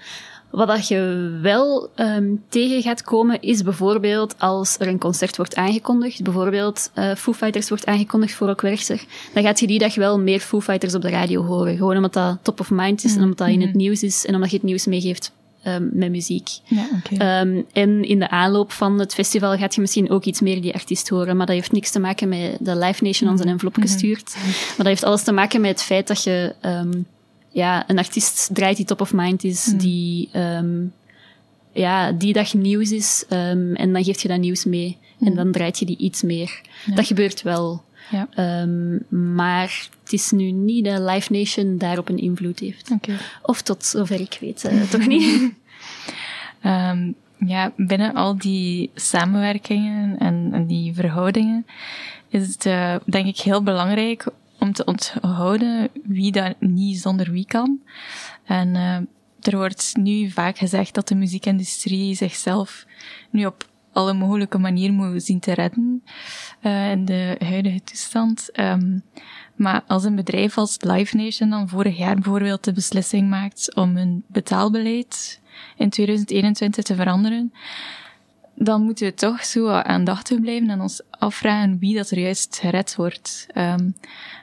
Speaker 3: Wat dat je wel um, tegen gaat komen, is bijvoorbeeld als er een concert wordt aangekondigd, bijvoorbeeld uh, Foo Fighters wordt aangekondigd voor Rockwerchter, dan gaat je die dag wel meer Foo Fighters op de radio horen. Gewoon omdat dat top of mind is en omdat dat in het mhm. nieuws is en omdat je het nieuws meegeeft um, met muziek. Ja, okay. um, en in de aanloop van het festival gaat je misschien ook iets meer die artiest horen, maar dat heeft niks te maken met de Live Nation ons een envelop mhm. gestuurd. Maar dat heeft alles te maken met het feit dat je um, ja, een artiest draait die top of mind is, mm. die ja, die dag nieuws is, en dan geef je dat nieuws mee. Mm. En dan draait je die iets meer. Ja. Dat gebeurt wel. Ja. Maar het is nu niet dat Live Nation daarop een invloed heeft. Okay. Of tot zover ik weet, uh, [LAUGHS] toch niet?
Speaker 4: Um, [LAUGHS] ja, binnen al die samenwerkingen en, en die verhoudingen is het uh, denk ik heel belangrijk om te onthouden wie dat niet zonder wie kan. En uh, er wordt nu vaak gezegd dat de muziekindustrie zichzelf nu op alle mogelijke manieren moet zien te redden uh, in de huidige toestand. Um, maar als een bedrijf als Live Nation dan vorig jaar bijvoorbeeld de beslissing maakt om een betaalbeleid in 2021 te veranderen, dan moeten we toch zo aandachtig blijven en ons afvragen wie dat er juist gered wordt. Um,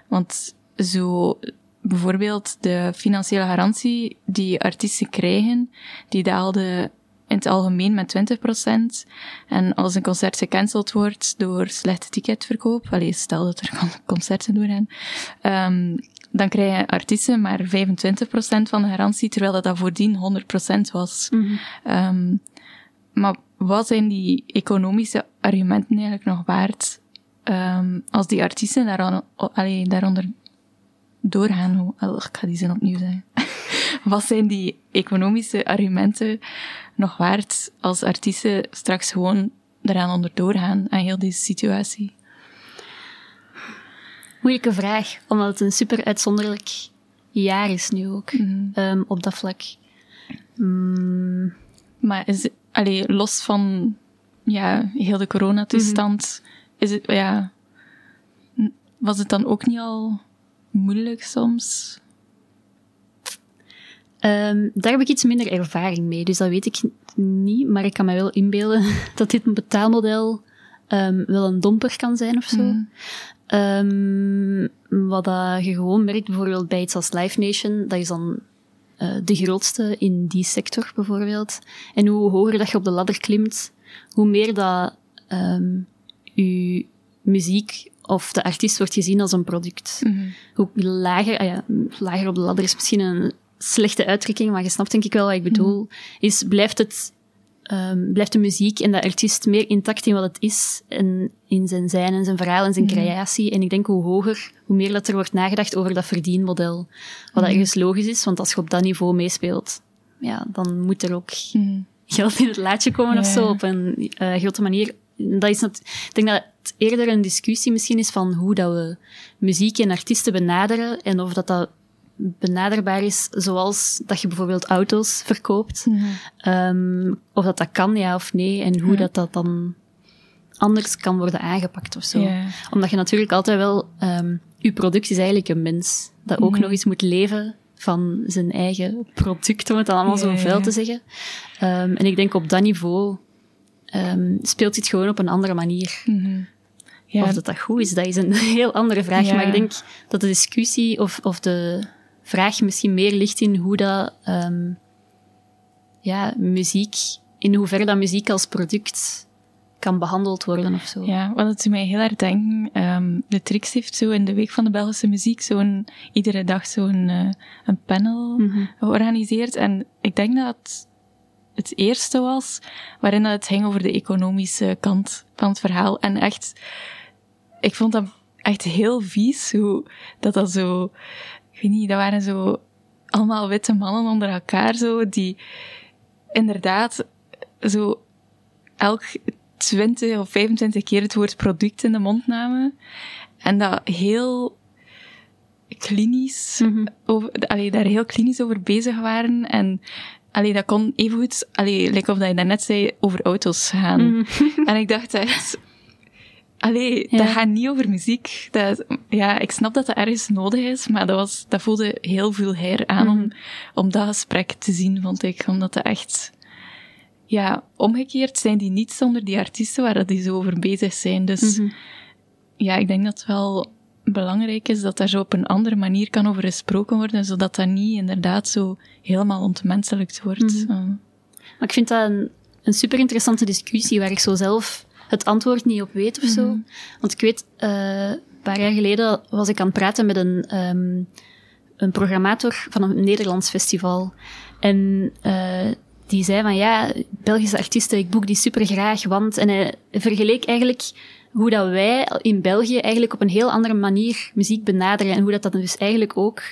Speaker 4: want zo bijvoorbeeld de financiële garantie die artiesten krijgen, die daalde in het algemeen met 20%. En als een concert gecanceld wordt door slechte ticketverkoop, allee, stel dat er [LAUGHS] concerten doorgaan, um, dan krijgen artiesten maar 25% van de garantie, terwijl dat, dat voordien 100% was.
Speaker 3: Mhm.
Speaker 4: um, maar wat zijn die economische argumenten eigenlijk nog waard um, als die artiesten daar allee, daaronder doorgaan? Oh, ik ga die zin opnieuw zeggen. [LAUGHS] wat zijn die economische argumenten nog waard als artiesten straks gewoon eraan onder doorgaan aan heel deze situatie?
Speaker 3: Moeilijke vraag, omdat het een super uitzonderlijk jaar is nu ook,
Speaker 4: Mhm.
Speaker 3: um, op dat vlak. Mm,
Speaker 4: Maar is allee, los van ja, heel de coronatoestand, is het, ja, was het dan ook niet al moeilijk soms?
Speaker 3: Um, daar heb ik iets minder ervaring mee, dus dat weet ik niet. Maar ik kan me wel inbeelden [LAUGHS] dat dit een betaalmodel um, wel een domper kan zijn of zo.
Speaker 4: Mm.
Speaker 3: Um, wat je gewoon merkt, bijvoorbeeld bij iets als Live Nation, dat is dan uh, de grootste in die sector bijvoorbeeld. En hoe hoger dat je op de ladder klimt, hoe meer dat je muziek of de artiest wordt gezien als een product.
Speaker 4: Mm -hmm.
Speaker 3: Hoe lager, ah ja, lager op de ladder is misschien een slechte uitdrukking, maar je snapt denk ik wel wat ik bedoel, mm. is blijft het um, blijft de muziek en de artiest meer intact in wat het is en in zijn zijn en zijn verhaal en zijn mm. creatie. En ik denk hoe hoger, hoe meer dat er wordt nagedacht over dat verdienmodel. Wat mm. dat ergens logisch is, want als je op dat niveau meespeelt, ja, dan moet er ook geld in het laadje komen of zo, op een uh, grote manier. Dat is ik denk dat het eerder een discussie misschien is van hoe dat we muziek en artiesten benaderen en of dat dat benaderbaar is, zoals dat je bijvoorbeeld auto's verkoopt.
Speaker 4: Mm -hmm.
Speaker 3: um, of dat dat kan, ja of nee, en hoe
Speaker 4: Ja.
Speaker 3: dat dat dan anders kan worden aangepakt of zo.
Speaker 4: Ja.
Speaker 3: Omdat je natuurlijk altijd wel, um, je product is eigenlijk een mens, dat ook
Speaker 4: Mhm.
Speaker 3: nog eens moet leven van zijn eigen product, om het dan allemaal zo vuil te zeggen. Um, en ik denk op dat niveau speelt dit gewoon op een andere manier.
Speaker 4: Mhm. Ja,
Speaker 3: Of dat dat goed is, dat is een [LAUGHS] heel andere vraag.
Speaker 4: Ja.
Speaker 3: Maar ik denk dat de discussie of, of de vraag misschien meer ligt in hoe dat, um, ja, muziek, in hoeverre dat muziek als product kan behandeld worden of zo.
Speaker 4: Ja, wat het doet mij heel erg denken. Um, de Trix heeft zo in de Week van de Belgische Muziek zo'n, iedere dag zo'n uh, een panel
Speaker 3: Mhm.
Speaker 4: georganiseerd. En ik denk dat het het eerste was waarin het ging over de economische kant van het verhaal. En echt, ik vond dat echt heel vies hoe dat dat zo, weet niet, dat waren zo allemaal witte mannen onder elkaar zo, die inderdaad zo elk 20 of 25 keer het woord product in de mond namen. En dat heel klinisch, over, allee, daar heel klinisch over bezig waren. En allee, dat kon evengoed, allee, like of dat je daarnet zei, over auto's gaan.
Speaker 3: Mhm.
Speaker 4: En ik dacht echt, allee,
Speaker 3: Ja.
Speaker 4: dat gaat niet over muziek. Dat, ja, ik snap dat dat ergens nodig is, maar dat, was, dat voelde heel veel her aan
Speaker 3: Mhm.
Speaker 4: om, om dat gesprek te zien, vond ik. Omdat dat echt, ja, omgekeerd zijn die niet zonder die artiesten waar dat die zo over bezig zijn. Dus
Speaker 3: Mhm.
Speaker 4: ja, ik denk dat het wel belangrijk is dat daar zo op een andere manier kan over gesproken worden, zodat dat niet inderdaad zo helemaal ontmenselijkt wordt.
Speaker 3: Mhm.
Speaker 4: Uh,
Speaker 3: Maar ik vind dat een, een super interessante discussie waar ik zo zelf het antwoord niet op weet of zo.
Speaker 4: Mhm.
Speaker 3: Want ik weet, eh, een paar jaar geleden was ik aan het praten met een, ehm, een programmator van een Nederlands festival. En eh, die zei van ja, Belgische artiesten, ik boek die super graag, want... En hij vergeleek eigenlijk hoe dat wij in België eigenlijk op een heel andere manier muziek benaderen en hoe dat, dat dus eigenlijk ook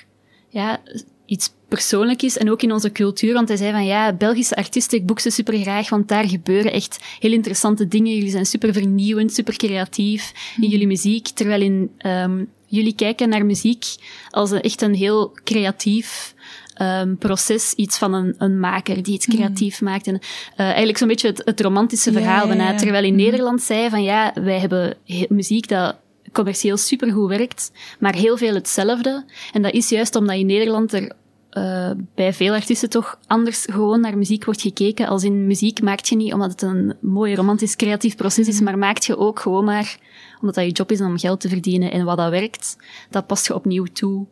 Speaker 3: ja, iets persoonlijk is en ook in onze cultuur. Want hij zei van ja, Belgische artiesten, ik boek ze super graag, want daar gebeuren echt heel interessante dingen. Jullie zijn super vernieuwend, super creatief in jullie muziek. Terwijl in, um, jullie kijken naar muziek als een, echt een heel creatief um, proces, iets van een, een maker die iets creatief maakt. En uh, eigenlijk zo'n beetje het, het romantische verhaal
Speaker 4: ja.
Speaker 3: Terwijl in
Speaker 4: Mhm.
Speaker 3: Nederland zei van ja, wij hebben he- muziek dat commercieel supergoed werkt, maar heel veel hetzelfde. En dat is juist omdat in Nederland er uh, bij veel artiesten toch anders gewoon naar muziek wordt gekeken. Als in muziek maakt je niet omdat het een mooi romantisch creatief proces is, maar maakt je ook gewoon maar omdat dat je job is om geld te verdienen en wat dat werkt, dat past je opnieuw toe.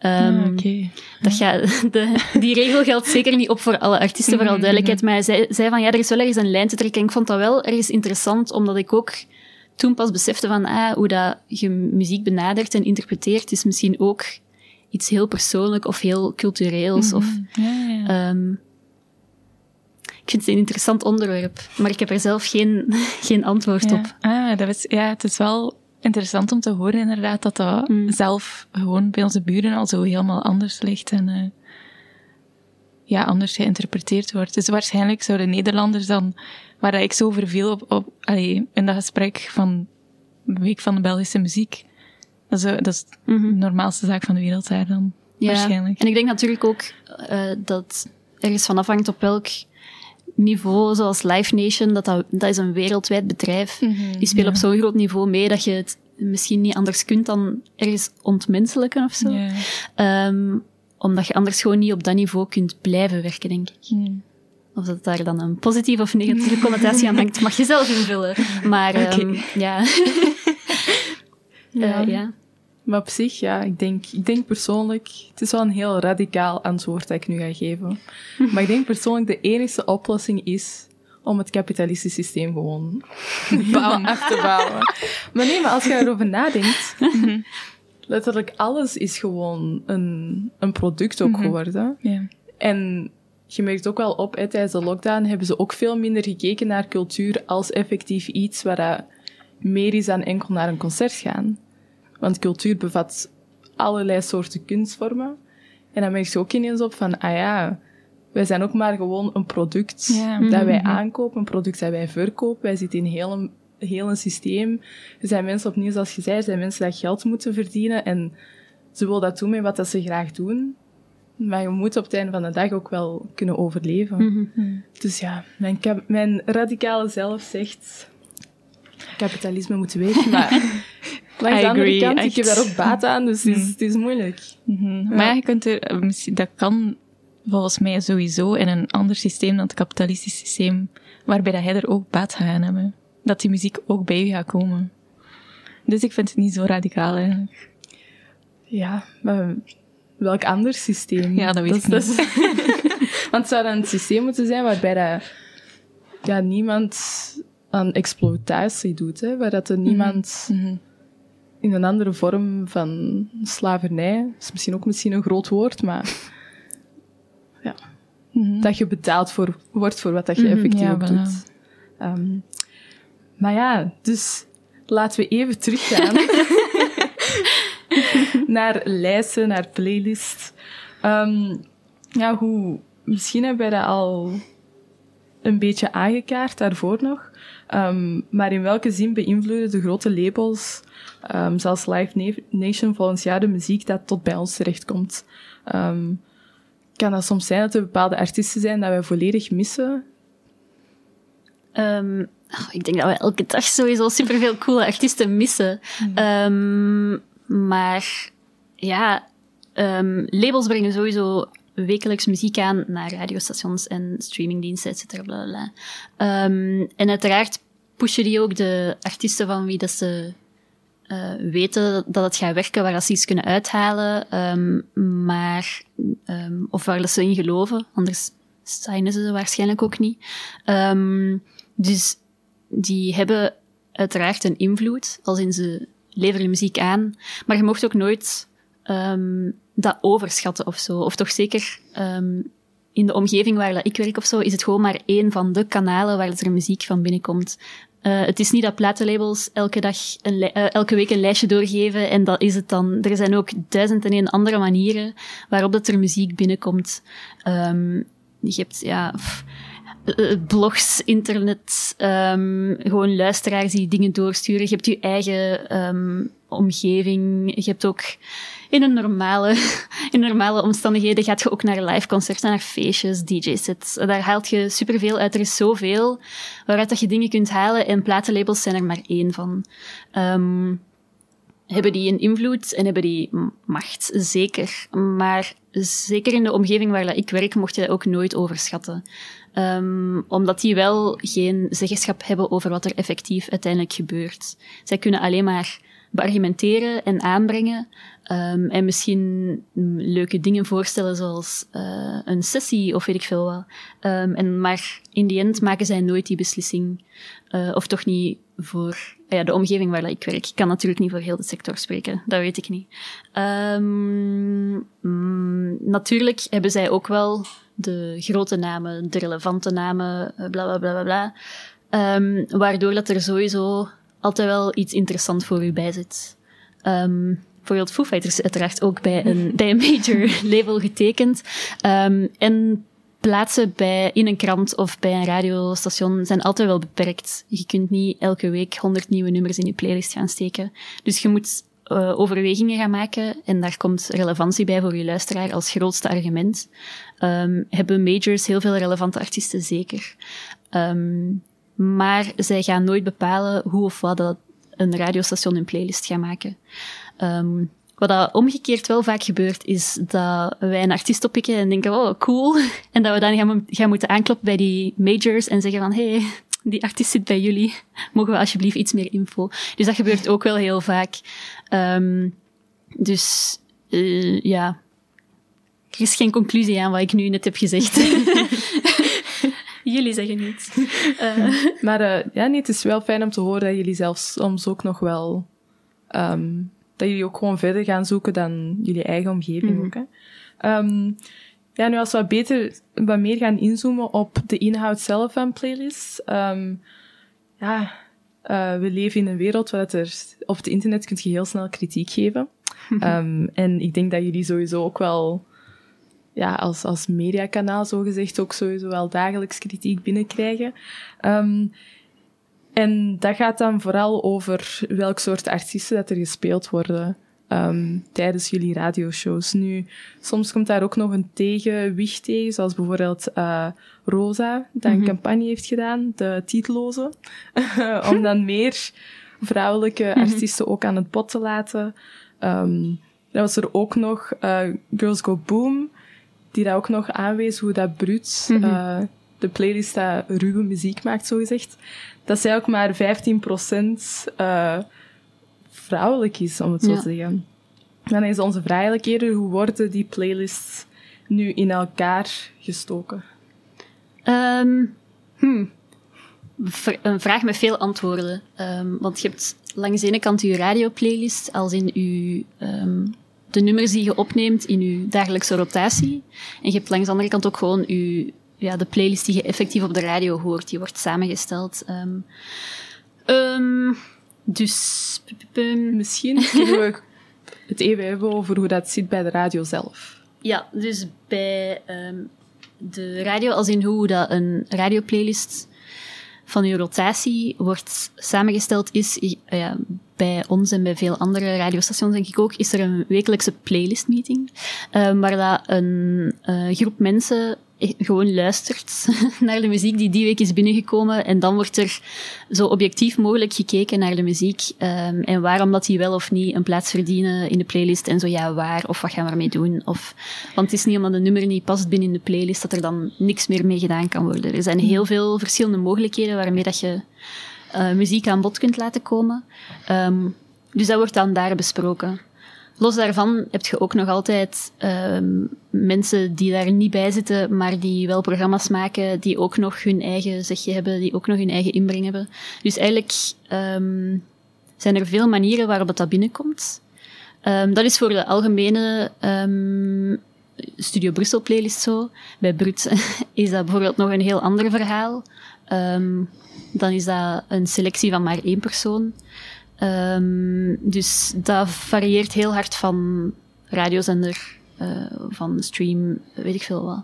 Speaker 3: Um, okay. dat ga, [LAUGHS] de, die regel geldt zeker niet op voor alle artiesten, voor alle mhm, duidelijkheid. Maar hij zei, zei van ja, er is wel ergens een lijn te trekken. En ik vond dat wel ergens interessant, omdat ik ook toen pas besefte van ah, hoe dat je muziek benadert en interpreteert, is misschien ook iets heel persoonlijk of heel cultureels. Of, mhm. ja, ja. Um, ik vind het een interessant onderwerp, maar ik heb er zelf geen, [LAUGHS] geen antwoord op.
Speaker 4: Ah, dat is, ja, het is wel interessant om te horen inderdaad dat dat mm. zelf gewoon bij onze buren al zo helemaal anders ligt en uh, ja, anders geïnterpreteerd wordt. Dus waarschijnlijk zouden Nederlanders dan, waar ik zo verviel op, op allee, in dat gesprek van de Week van de Belgische Muziek, dat is, dat is mm de normaalste zaak van de wereld daar dan. Ja. Waarschijnlijk.
Speaker 3: En ik denk natuurlijk ook uh, dat ergens van afhangt op welk niveau, zoals Live Nation, dat, dat, dat is een wereldwijd bedrijf. Mm Die spelen op zo'n groot niveau mee dat je het misschien niet anders kunt dan ergens ontmenselijken of zo. Um, omdat je anders gewoon niet op dat niveau kunt blijven werken, denk ik. Mm. Of dat daar dan een positieve of negatieve connotatie aan hangt, mag je zelf invullen. Maar [LAUGHS] um, [LAUGHS] ja.
Speaker 2: ja. Uh, ja. Maar op zich, ja, ik denk, ik denk persoonlijk, het is wel een heel radicaal antwoord dat ik nu ga geven. [LAUGHS] Maar ik denk persoonlijk de enige oplossing is om het kapitalistische systeem gewoon af te bouwen. Maar nee, maar als je erover nadenkt, [LAUGHS] letterlijk alles is gewoon een, een product ook mhm. geworden. En je merkt ook wel op, hè, tijdens de lockdown hebben ze ook veel minder gekeken naar cultuur als effectief iets waar meer is dan enkel naar een concert gaan. Want cultuur bevat allerlei soorten kunstvormen. En dan merk je ook ineens op van, ah ja, wij zijn ook maar gewoon een product dat wij mhm. aankopen, een product dat wij verkopen. Wij zitten in heel een, heel een systeem. Er zijn mensen, opnieuw zoals je zei, er zijn mensen die geld moeten verdienen en ze willen dat doen met wat dat ze graag doen. Maar je moet op het einde van de dag ook wel kunnen overleven. Mhm. Dus ja, mijn, mijn radicale zelf zegt, kapitalisme moet weten, maar [LAUGHS] Langs de andere kant, ik heb daar ook baat aan, dus het is, het is moeilijk.
Speaker 4: Mm Maar ja, je kunt er, eh, dat kan volgens mij sowieso in een ander systeem dan het kapitalistische systeem, waarbij dat hij er ook baat gaat hebben. Dat die muziek ook bij je gaat komen. Dus ik vind het niet zo radicaal eigenlijk.
Speaker 2: Ja, maar welk ander systeem?
Speaker 4: Ja, dat weet ik niet. [LAUGHS]
Speaker 2: Want het zou dan een systeem moeten zijn waarbij dat, ja, niemand aan exploitatie doet, hè? waar dat er niemand... Mhm. Mhm in een andere vorm van slavernij. Dat is misschien ook misschien een groot woord, maar [LAUGHS] ja. Mhm. Dat je betaald voor, wordt voor wat dat je mhm, effectief ja, doet. Um, maar ja, dus laten we even teruggaan [LAUGHS] naar lijsten, naar playlist. Um, ja, hoe, misschien hebben wij dat al een beetje aangekaart daarvoor nog. Um, maar in welke zin beïnvloeden de grote labels Um, zelfs Live Nation volgens jou de muziek dat tot bij ons terechtkomt. Um, kan dat soms zijn dat er bepaalde artiesten zijn dat wij volledig missen?
Speaker 3: Um, ik denk dat we elke dag sowieso superveel coole artiesten missen. Mm. maar ja, labels brengen sowieso wekelijks muziek aan naar radiostations en streamingdiensten, et cetera. Bla. en uiteraard pushen die ook de artiesten van wie dat ze uh, weten dat het gaat werken, waar ze iets kunnen uithalen, um, maar, um, of waar ze in geloven, anders zijn ze waarschijnlijk ook niet. Dus die hebben uiteraard een invloed, als in ze leveren muziek aan, maar je mocht ook nooit dat overschatten of zo. Of toch zeker in de omgeving waar ik werk of zo, is het gewoon maar één van de kanalen waar er muziek van binnenkomt. Uh, het is niet dat platenlabels elke, dag een uh, elke week een lijstje doorgeven en dat is het dan. Er zijn ook duizend en een andere manieren waarop dat er muziek binnenkomt. Um, je hebt, ja, uh, blogs, internet, um, gewoon luisteraars die dingen doorsturen. Je hebt je eigen um, omgeving. Je hebt ook in een normale, [LAUGHS] in normale omstandigheden gaat je ook naar live concerten, naar feestjes, DJ-sets. Daar haalt je superveel uit. Er is zoveel waaruit dat je dingen kunt halen en platenlabels zijn er maar één van. Um, hebben die een invloed en hebben die macht, zeker. Maar zeker in de omgeving waar ik werk, mocht je dat ook nooit overschatten. Um, omdat die wel geen zeggenschap hebben over wat er effectief uiteindelijk gebeurt. Zij kunnen alleen maar beargumenteren en aanbrengen. Um, en misschien leuke dingen voorstellen, zoals uh, een sessie of weet ik veel wat. Um, en, maar in die end maken zij nooit die beslissing. Uh, of toch niet voor ja, de omgeving waar ik werk. Ik kan natuurlijk niet voor heel de sector spreken, dat weet ik niet. Um, mm, natuurlijk hebben zij ook wel de grote namen, de relevante namen, bla bla bla bla bla. waardoor dat er sowieso altijd wel iets interessants voor u bij zit. Bijvoorbeeld Foo Fighters uiteraard ook bij een, bij major [LAUGHS] label getekend. Um, en plaatsen bij, in een krant of bij een radiostation zijn altijd wel beperkt. Je kunt niet elke week honderd nieuwe nummers in je playlist gaan steken. Dus je moet uh, overwegingen gaan maken en daar komt relevantie bij voor je luisteraar als grootste argument. Um, hebben majors heel veel relevante artiesten, zeker. Um, maar zij gaan nooit bepalen hoe of wat dat een radiostation een playlist gaat maken. Um, wat dat omgekeerd wel vaak gebeurt, is dat wij een artiest oppikken en denken, oh, cool. [LAUGHS] En dat we dan gaan, gaan moeten aankloppen bij die majors en zeggen van, hey, die artiest zit bij jullie. Mogen we alsjeblieft iets meer info? Dus dat gebeurt ook wel heel vaak. Um, dus, uh, ja. Er is geen conclusie aan wat ik nu net heb gezegd. [LAUGHS] jullie zeggen niets.
Speaker 2: Uh. [LAUGHS] maar uh, ja, nee, het is wel fijn om te horen dat jullie zelfs soms ook nog wel... Um, dat jullie ook gewoon verder gaan zoeken dan jullie eigen omgeving mm ook. Hè. Um, ja, nu als we wat beter, wat meer gaan inzoomen op de inhoud zelf van playlists. Um, ja, uh, we leven in een wereld waar er op het internet kun je heel snel kritiek geven. um, en ik denk dat jullie sowieso ook wel ja, als, als mediakanaal zogezegd ook sowieso wel dagelijks kritiek binnenkrijgen. Um, en dat gaat dan vooral over welk soort artiesten dat er gespeeld worden um, tijdens jullie radioshows. Nu, soms komt daar ook nog een tegenwicht tegen, zoals bijvoorbeeld uh, Rosa, die een mhm. campagne heeft gedaan, de titeloze, [LAUGHS] om dan meer vrouwelijke mhm. artiesten ook aan het bod te laten. Um, dan was er ook nog uh, Girls Go Boom, die daar ook nog aanwees hoe dat Brut, mm uh, de playlist dat ruwe muziek maakt, zo gezegd, dat zij ook maar 15% uh, vrouwelijk is, om het zo te zeggen. Dan is onze vraag eigenlijk eerder, hoe worden die playlists nu in elkaar gestoken?
Speaker 3: Um, hmm. Een vraag met veel antwoorden. Um, want je hebt langs de ene kant je radioplaylist, als in je, um, de nummers die je opneemt in je dagelijkse rotatie. En je hebt langs de andere kant ook gewoon je ja, de playlist die je effectief op de radio hoort, die wordt samengesteld. Um, um, dus...
Speaker 2: Misschien kunnen we het even hebben over hoe dat zit bij de radio zelf.
Speaker 3: Ja, dus bij um, de radio, als in hoe dat een radioplaylist van je rotatie wordt samengesteld, is ja, bij ons en bij veel andere radiostations, denk ik ook, is er een wekelijkse playlistmeeting, um, waar dat een uh, groep mensen gewoon luistert [LAUGHS] naar de muziek die die week is binnengekomen. En dan wordt er zo objectief mogelijk gekeken naar de muziek. Um, en waarom dat die wel of niet een plaats verdienen in de playlist. En zo ja, waar of wat gaan we ermee doen. Of, want het is niet omdat een nummer niet past binnen de playlist dat er dan niks meer mee gedaan kan worden. Er zijn heel veel verschillende mogelijkheden waarmee dat je uh, muziek aan bod kunt laten komen. Um, dus dat wordt dan daar besproken. Los daarvan heb je ook nog altijd um, mensen die daar niet bij zitten, maar die wel programma's maken, die ook nog hun eigen zegje hebben, die ook nog hun eigen inbreng hebben. Dus eigenlijk um, zijn er veel manieren waarop dat binnenkomt. Um, dat is voor de algemene Studio Brussel playlist zo. Bij Brut [LAUGHS] is dat bijvoorbeeld nog een heel ander verhaal. dan is dat een selectie van maar één persoon. Um, dus dat varieert heel hard van radiozender, uh, van stream, weet ik veel wat.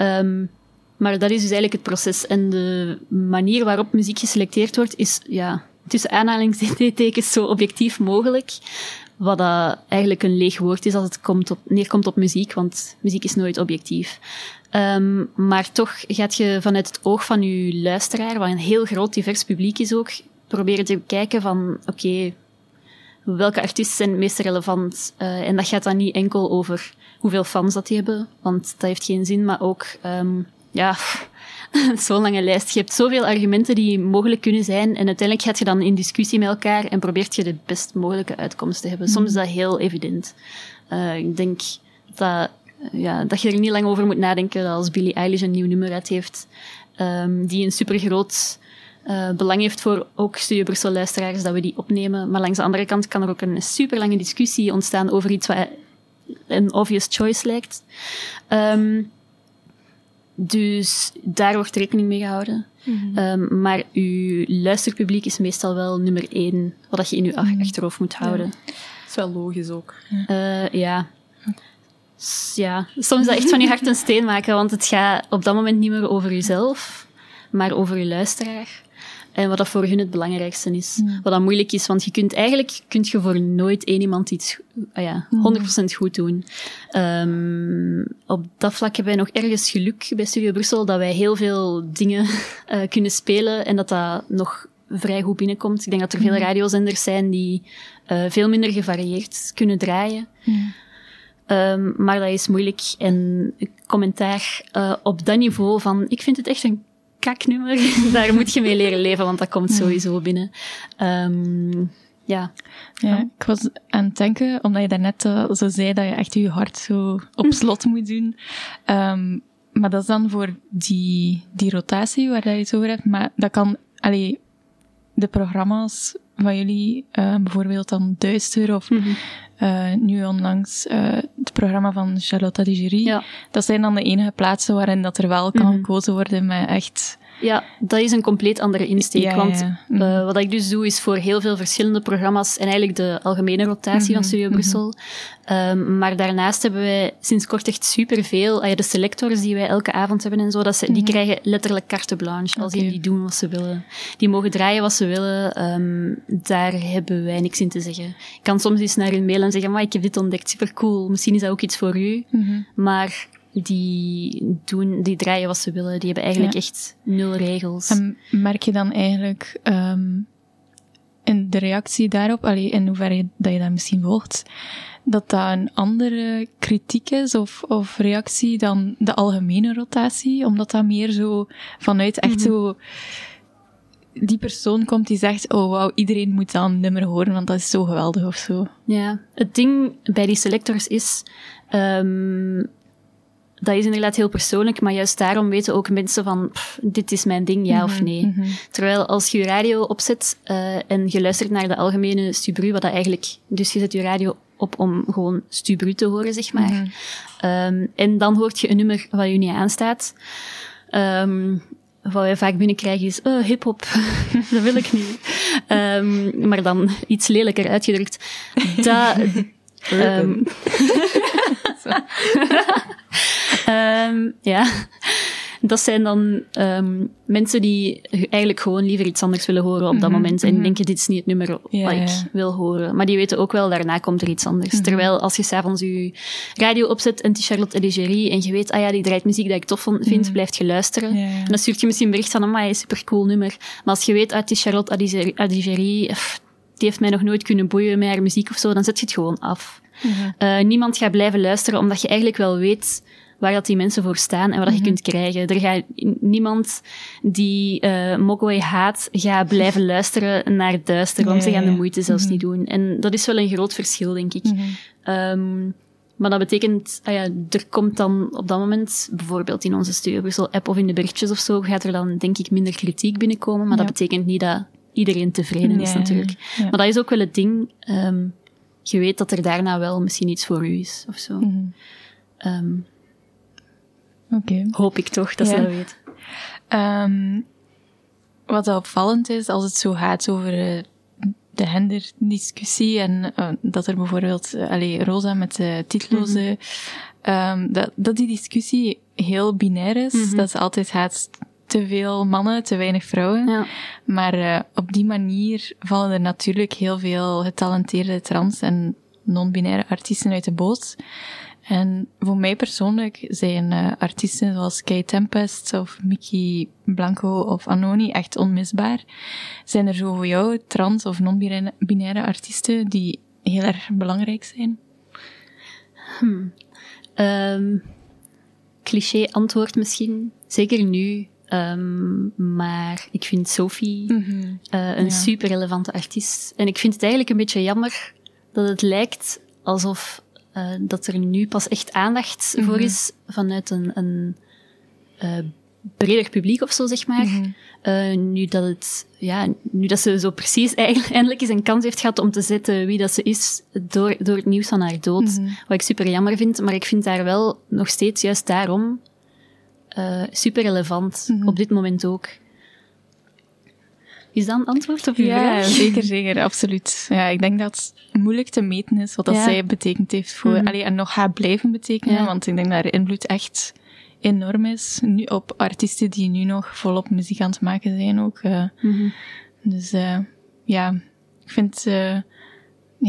Speaker 3: Um, maar dat is dus eigenlijk het proces. En de manier waarop muziek geselecteerd wordt, is ja, tussen aanhalingstekens zo objectief mogelijk. Wat eigenlijk een leeg woord is als het komt op, neerkomt op muziek, want muziek is nooit objectief. Um, maar toch gaat je vanuit het oog van je luisteraar, wat een heel groot divers publiek is ook, proberen te kijken van, oké, welke artiesten zijn het meest relevant. Uh, en dat gaat dan niet enkel over hoeveel fans dat die hebben, want dat heeft geen zin, maar ook, um, ja, [LAUGHS] zo'n lange lijst. Je hebt zoveel argumenten die mogelijk kunnen zijn en uiteindelijk gaat je dan in discussie met elkaar en probeert je de best mogelijke uitkomst te hebben. Soms is dat heel evident. Uh, ik denk dat, ja, dat je er niet lang over moet nadenken als Billie Eilish een nieuw nummer uit heeft, um, die een supergroot uh, belang heeft voor ook Studio Brussel luisteraars dat we die opnemen. Maar langs de andere kant kan er ook een super lange discussie ontstaan over iets wat een obvious choice lijkt. Um, dus daar wordt rekening mee gehouden. Mm um, maar uw luisterpubliek is meestal wel nummer één, wat je in uw mm achterhoofd moet houden.
Speaker 2: Dat is wel logisch ook.
Speaker 3: Uh, ja. Ja, soms is dat echt van je hart een steen maken, want het gaat op dat moment niet meer over jezelf, maar over je luisteraar. En wat dat voor hun het belangrijkste is. Wat dat moeilijk is, want je kunt eigenlijk kunt je voor nooit één iemand iets uh, ja, 100% goed doen. Um, op dat vlak hebben wij nog ergens geluk bij Studio Brussel dat wij heel veel dingen uh, [LAUGHS] kunnen spelen en dat dat nog vrij goed binnenkomt. Ik denk dat er veel radiozenders zijn die uh, veel minder gevarieerd kunnen draaien. Um, maar dat is moeilijk. En commentaar uh, op dat niveau van, ik vind het echt een kaknummer. [LAUGHS] Daar moet je mee leren leven, want dat komt sowieso binnen. Um, ja.
Speaker 4: ja. ik was aan het denken, omdat je daarnet uh, zo zei dat je echt je hart zo op slot moet doen. Um, maar dat is dan voor die, die rotatie waar je het over hebt. Maar dat kan, allee, de programma's van jullie, uh, bijvoorbeeld dan Duister of mm -hmm. uh, nu onlangs uh, het programma van Charlotte Digerie. Ja. Dat zijn dan de enige plaatsen waarin dat er wel kan mm -hmm. gekozen worden met echt
Speaker 3: ja, dat is een compleet andere insteek. Ja, want ja, ja. Uh, mhm. wat ik dus doe, is voor heel veel verschillende programma's en eigenlijk de algemene rotatie mm -hmm, van Studio Brussel. Mm -hmm. um, maar daarnaast hebben wij sinds kort echt superveel. Uh, de selectors die wij elke avond hebben en zo, dat ze, mm -hmm. die mhm. krijgen letterlijk carte blanche. Als okay. die doen wat ze willen. Die mogen draaien wat ze willen. Um, daar hebben wij niks in te zeggen. Ik kan soms eens naar hun mail en zeggen, maar ik heb dit ontdekt, super cool. Misschien is dat ook iets voor u. Mhm. Maar die doen, die draaien wat ze willen. Die hebben eigenlijk ja. echt nul regels.
Speaker 4: En merk je dan eigenlijk um, in de reactie daarop, allee, in hoeverre dat je dat misschien volgt, dat dat een andere kritiek is of, of reactie dan de algemene rotatie, omdat dat meer zo vanuit echt mm -hmm. zo die persoon komt die zegt, oh wauw, iedereen moet dan een nummer horen, want dat is zo geweldig of zo.
Speaker 3: Ja, het ding bij die selectors is, um, dat is inderdaad heel persoonlijk, maar juist daarom weten ook mensen van, pff, dit is mijn ding, ja mm -hmm, of nee. Mm -hmm. Terwijl als je je radio opzet uh, en je luistert naar de algemene Stubru, wat dat eigenlijk, dus je zet je radio op om gewoon Stubru te horen, zeg maar. Mm -hmm. um, en dan hoort je een nummer wat je niet aanstaat. Um, wat wij vaak binnenkrijgen is, oh, hip-hop, [LAUGHS] dat wil ik niet. Um, maar dan iets lelijker uitgedrukt. Dat, [LAUGHS] um, [LAUGHS] um, ja, dat zijn dan um, mensen die eigenlijk gewoon liever iets anders willen horen op dat mm -hmm, moment. En mm -hmm. denken, dit is niet het nummer wat ik ja. wil horen. Maar die weten ook wel, daarna komt er iets anders. Mm -hmm. Terwijl als je s'avonds je radio opzet en is Charlotte Edigerie en je weet, ah ja, die draait muziek dat ik tof vind, blijft je luisteren. Ja, en dan stuurt je misschien een bericht van, oh, super cool nummer. Maar als je weet, ah, het is Charlotte Edigerie, die heeft mij nog nooit kunnen boeien met haar muziek of zo, dan zet je het gewoon af. Uh, niemand gaat blijven luisteren, omdat je eigenlijk wel weet waar dat die mensen voor staan en wat mm -hmm. je kunt krijgen. Er gaat niemand die uh, Mogwai haat, gaat blijven [LAUGHS] luisteren naar Duister, want ze gaan de moeite zelfs mm -hmm. niet doen. En dat is wel een groot verschil, denk ik. Mm -hmm. um, maar dat betekent, ah ja, er komt dan op dat moment, bijvoorbeeld in onze Studio Brussel app of in de berichtjes of zo, gaat er dan denk ik minder kritiek binnenkomen, maar ja. dat betekent niet dat iedereen tevreden is natuurlijk. Maar dat is ook wel het ding, um, je weet dat er daarna wel misschien iets voor u is, of zo. Um,
Speaker 4: Okay.
Speaker 3: Hoop ik toch dat ja. ze dat weet.
Speaker 4: Um, wat opvallend is, als het zo gaat over uh, de genderdiscussie en uh, dat er bijvoorbeeld, uh, allee, Rosa met de titloze, mm -hmm. um, dat, dat die discussie heel binair is, mm -hmm. dat ze altijd gaat te veel mannen, te weinig vrouwen. Ja. Maar uh, op die manier vallen er natuurlijk heel veel getalenteerde trans- en non-binaire artiesten uit de boot. En voor mij persoonlijk zijn uh, artiesten zoals Kay Tempest of Mickey Blanco of Anoni echt onmisbaar. Zijn er zo voor jou trans- of non-binaire artiesten die heel erg belangrijk zijn?
Speaker 3: Hmm. Um, cliché antwoord misschien. Zeker nu. Um, maar ik vind Sophie mm -hmm. uh, een ja. super relevante artiest. En ik vind het eigenlijk een beetje jammer dat het lijkt alsof uh, dat er nu pas echt aandacht mm -hmm. voor is vanuit een, een uh, breder publiek of zo, zeg maar. Mm -hmm. uh, nu dat het, ja, nu dat ze zo precies [LAUGHS] eindelijk eens een kans heeft gehad om te zetten wie dat ze is door, door het nieuws van haar dood. Mm -hmm. Wat ik super jammer vind, maar ik vind haar wel nog steeds juist daarom super relevant. Op dit moment ook. Is dat een antwoord op uw
Speaker 4: ja,
Speaker 3: vraag?
Speaker 4: zeker, zeker, absoluut. Ja, ik denk dat het moeilijk te meten is wat dat
Speaker 3: Ja.
Speaker 4: zij betekend heeft voor, allee, en nog gaat blijven betekenen,
Speaker 3: Ja.
Speaker 4: want ik denk dat haar invloed echt enorm is. Nu op artiesten die nu nog volop muziek aan het maken zijn ook.
Speaker 3: Mhm.
Speaker 4: Dus eh, ja, ik vind het eh,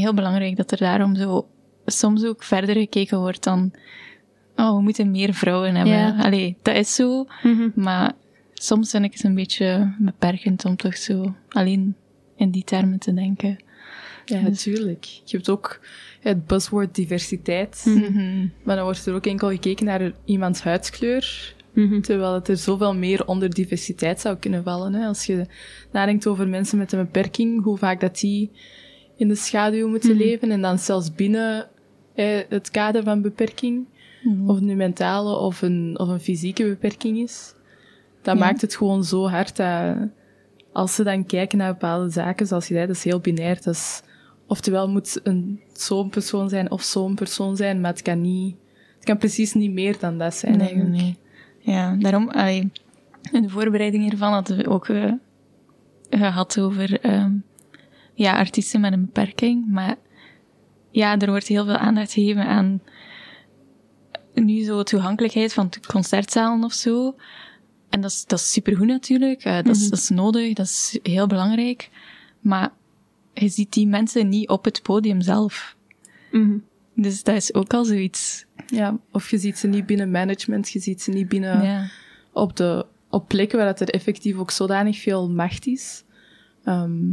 Speaker 4: heel belangrijk dat er daarom zo soms ook verder gekeken wordt dan, oh, we moeten meer vrouwen hebben.
Speaker 3: Ja.
Speaker 4: Allee, dat is zo,
Speaker 3: Mhm.
Speaker 4: maar soms vind ik het een beetje beperkend om toch zo alleen in die termen te denken.
Speaker 2: Ja, natuurlijk. Je hebt ook het buzzword diversiteit.
Speaker 4: Mhm.
Speaker 2: Maar dan wordt er ook enkel gekeken naar iemands huidskleur.
Speaker 3: Mhm.
Speaker 2: Terwijl het er zoveel meer onder diversiteit zou kunnen vallen. Hè? Als je nadenkt over mensen met een beperking, hoe vaak dat die in de schaduw moeten
Speaker 3: Mhm.
Speaker 2: leven. En dan zelfs binnen eh, het kader van beperking. Of het nu mentale of een, of een fysieke beperking is. Dat
Speaker 4: Ja.
Speaker 2: maakt het gewoon zo hard dat als ze dan kijken naar bepaalde zaken, zoals je zei, dat is heel binair. Dat is, oftewel moet een zo'n persoon zijn of zo'n persoon zijn, maar het kan niet, het kan precies niet meer dan dat zijn
Speaker 4: Nee,
Speaker 2: eigenlijk.
Speaker 4: nee. Ja, daarom, allee, in de voorbereiding hiervan hadden we ook eh, gehad over ehm, ja, artiesten met een beperking. Maar ja, er wordt heel veel aandacht gegeven aan nu zo toegankelijkheid van concertzalen of zo. En dat is, dat is supergoed natuurlijk. Eh, dat, is, dat is nodig, dat is heel belangrijk. Maar je ziet die mensen niet op het podium zelf.
Speaker 3: Mhm.
Speaker 4: Dus dat is ook al zoiets.
Speaker 2: Ja, of je ziet ze niet binnen management, je ziet ze niet binnen
Speaker 4: ja.
Speaker 2: op, de, op plekken waar dat er effectief ook zodanig veel macht is. Ehm,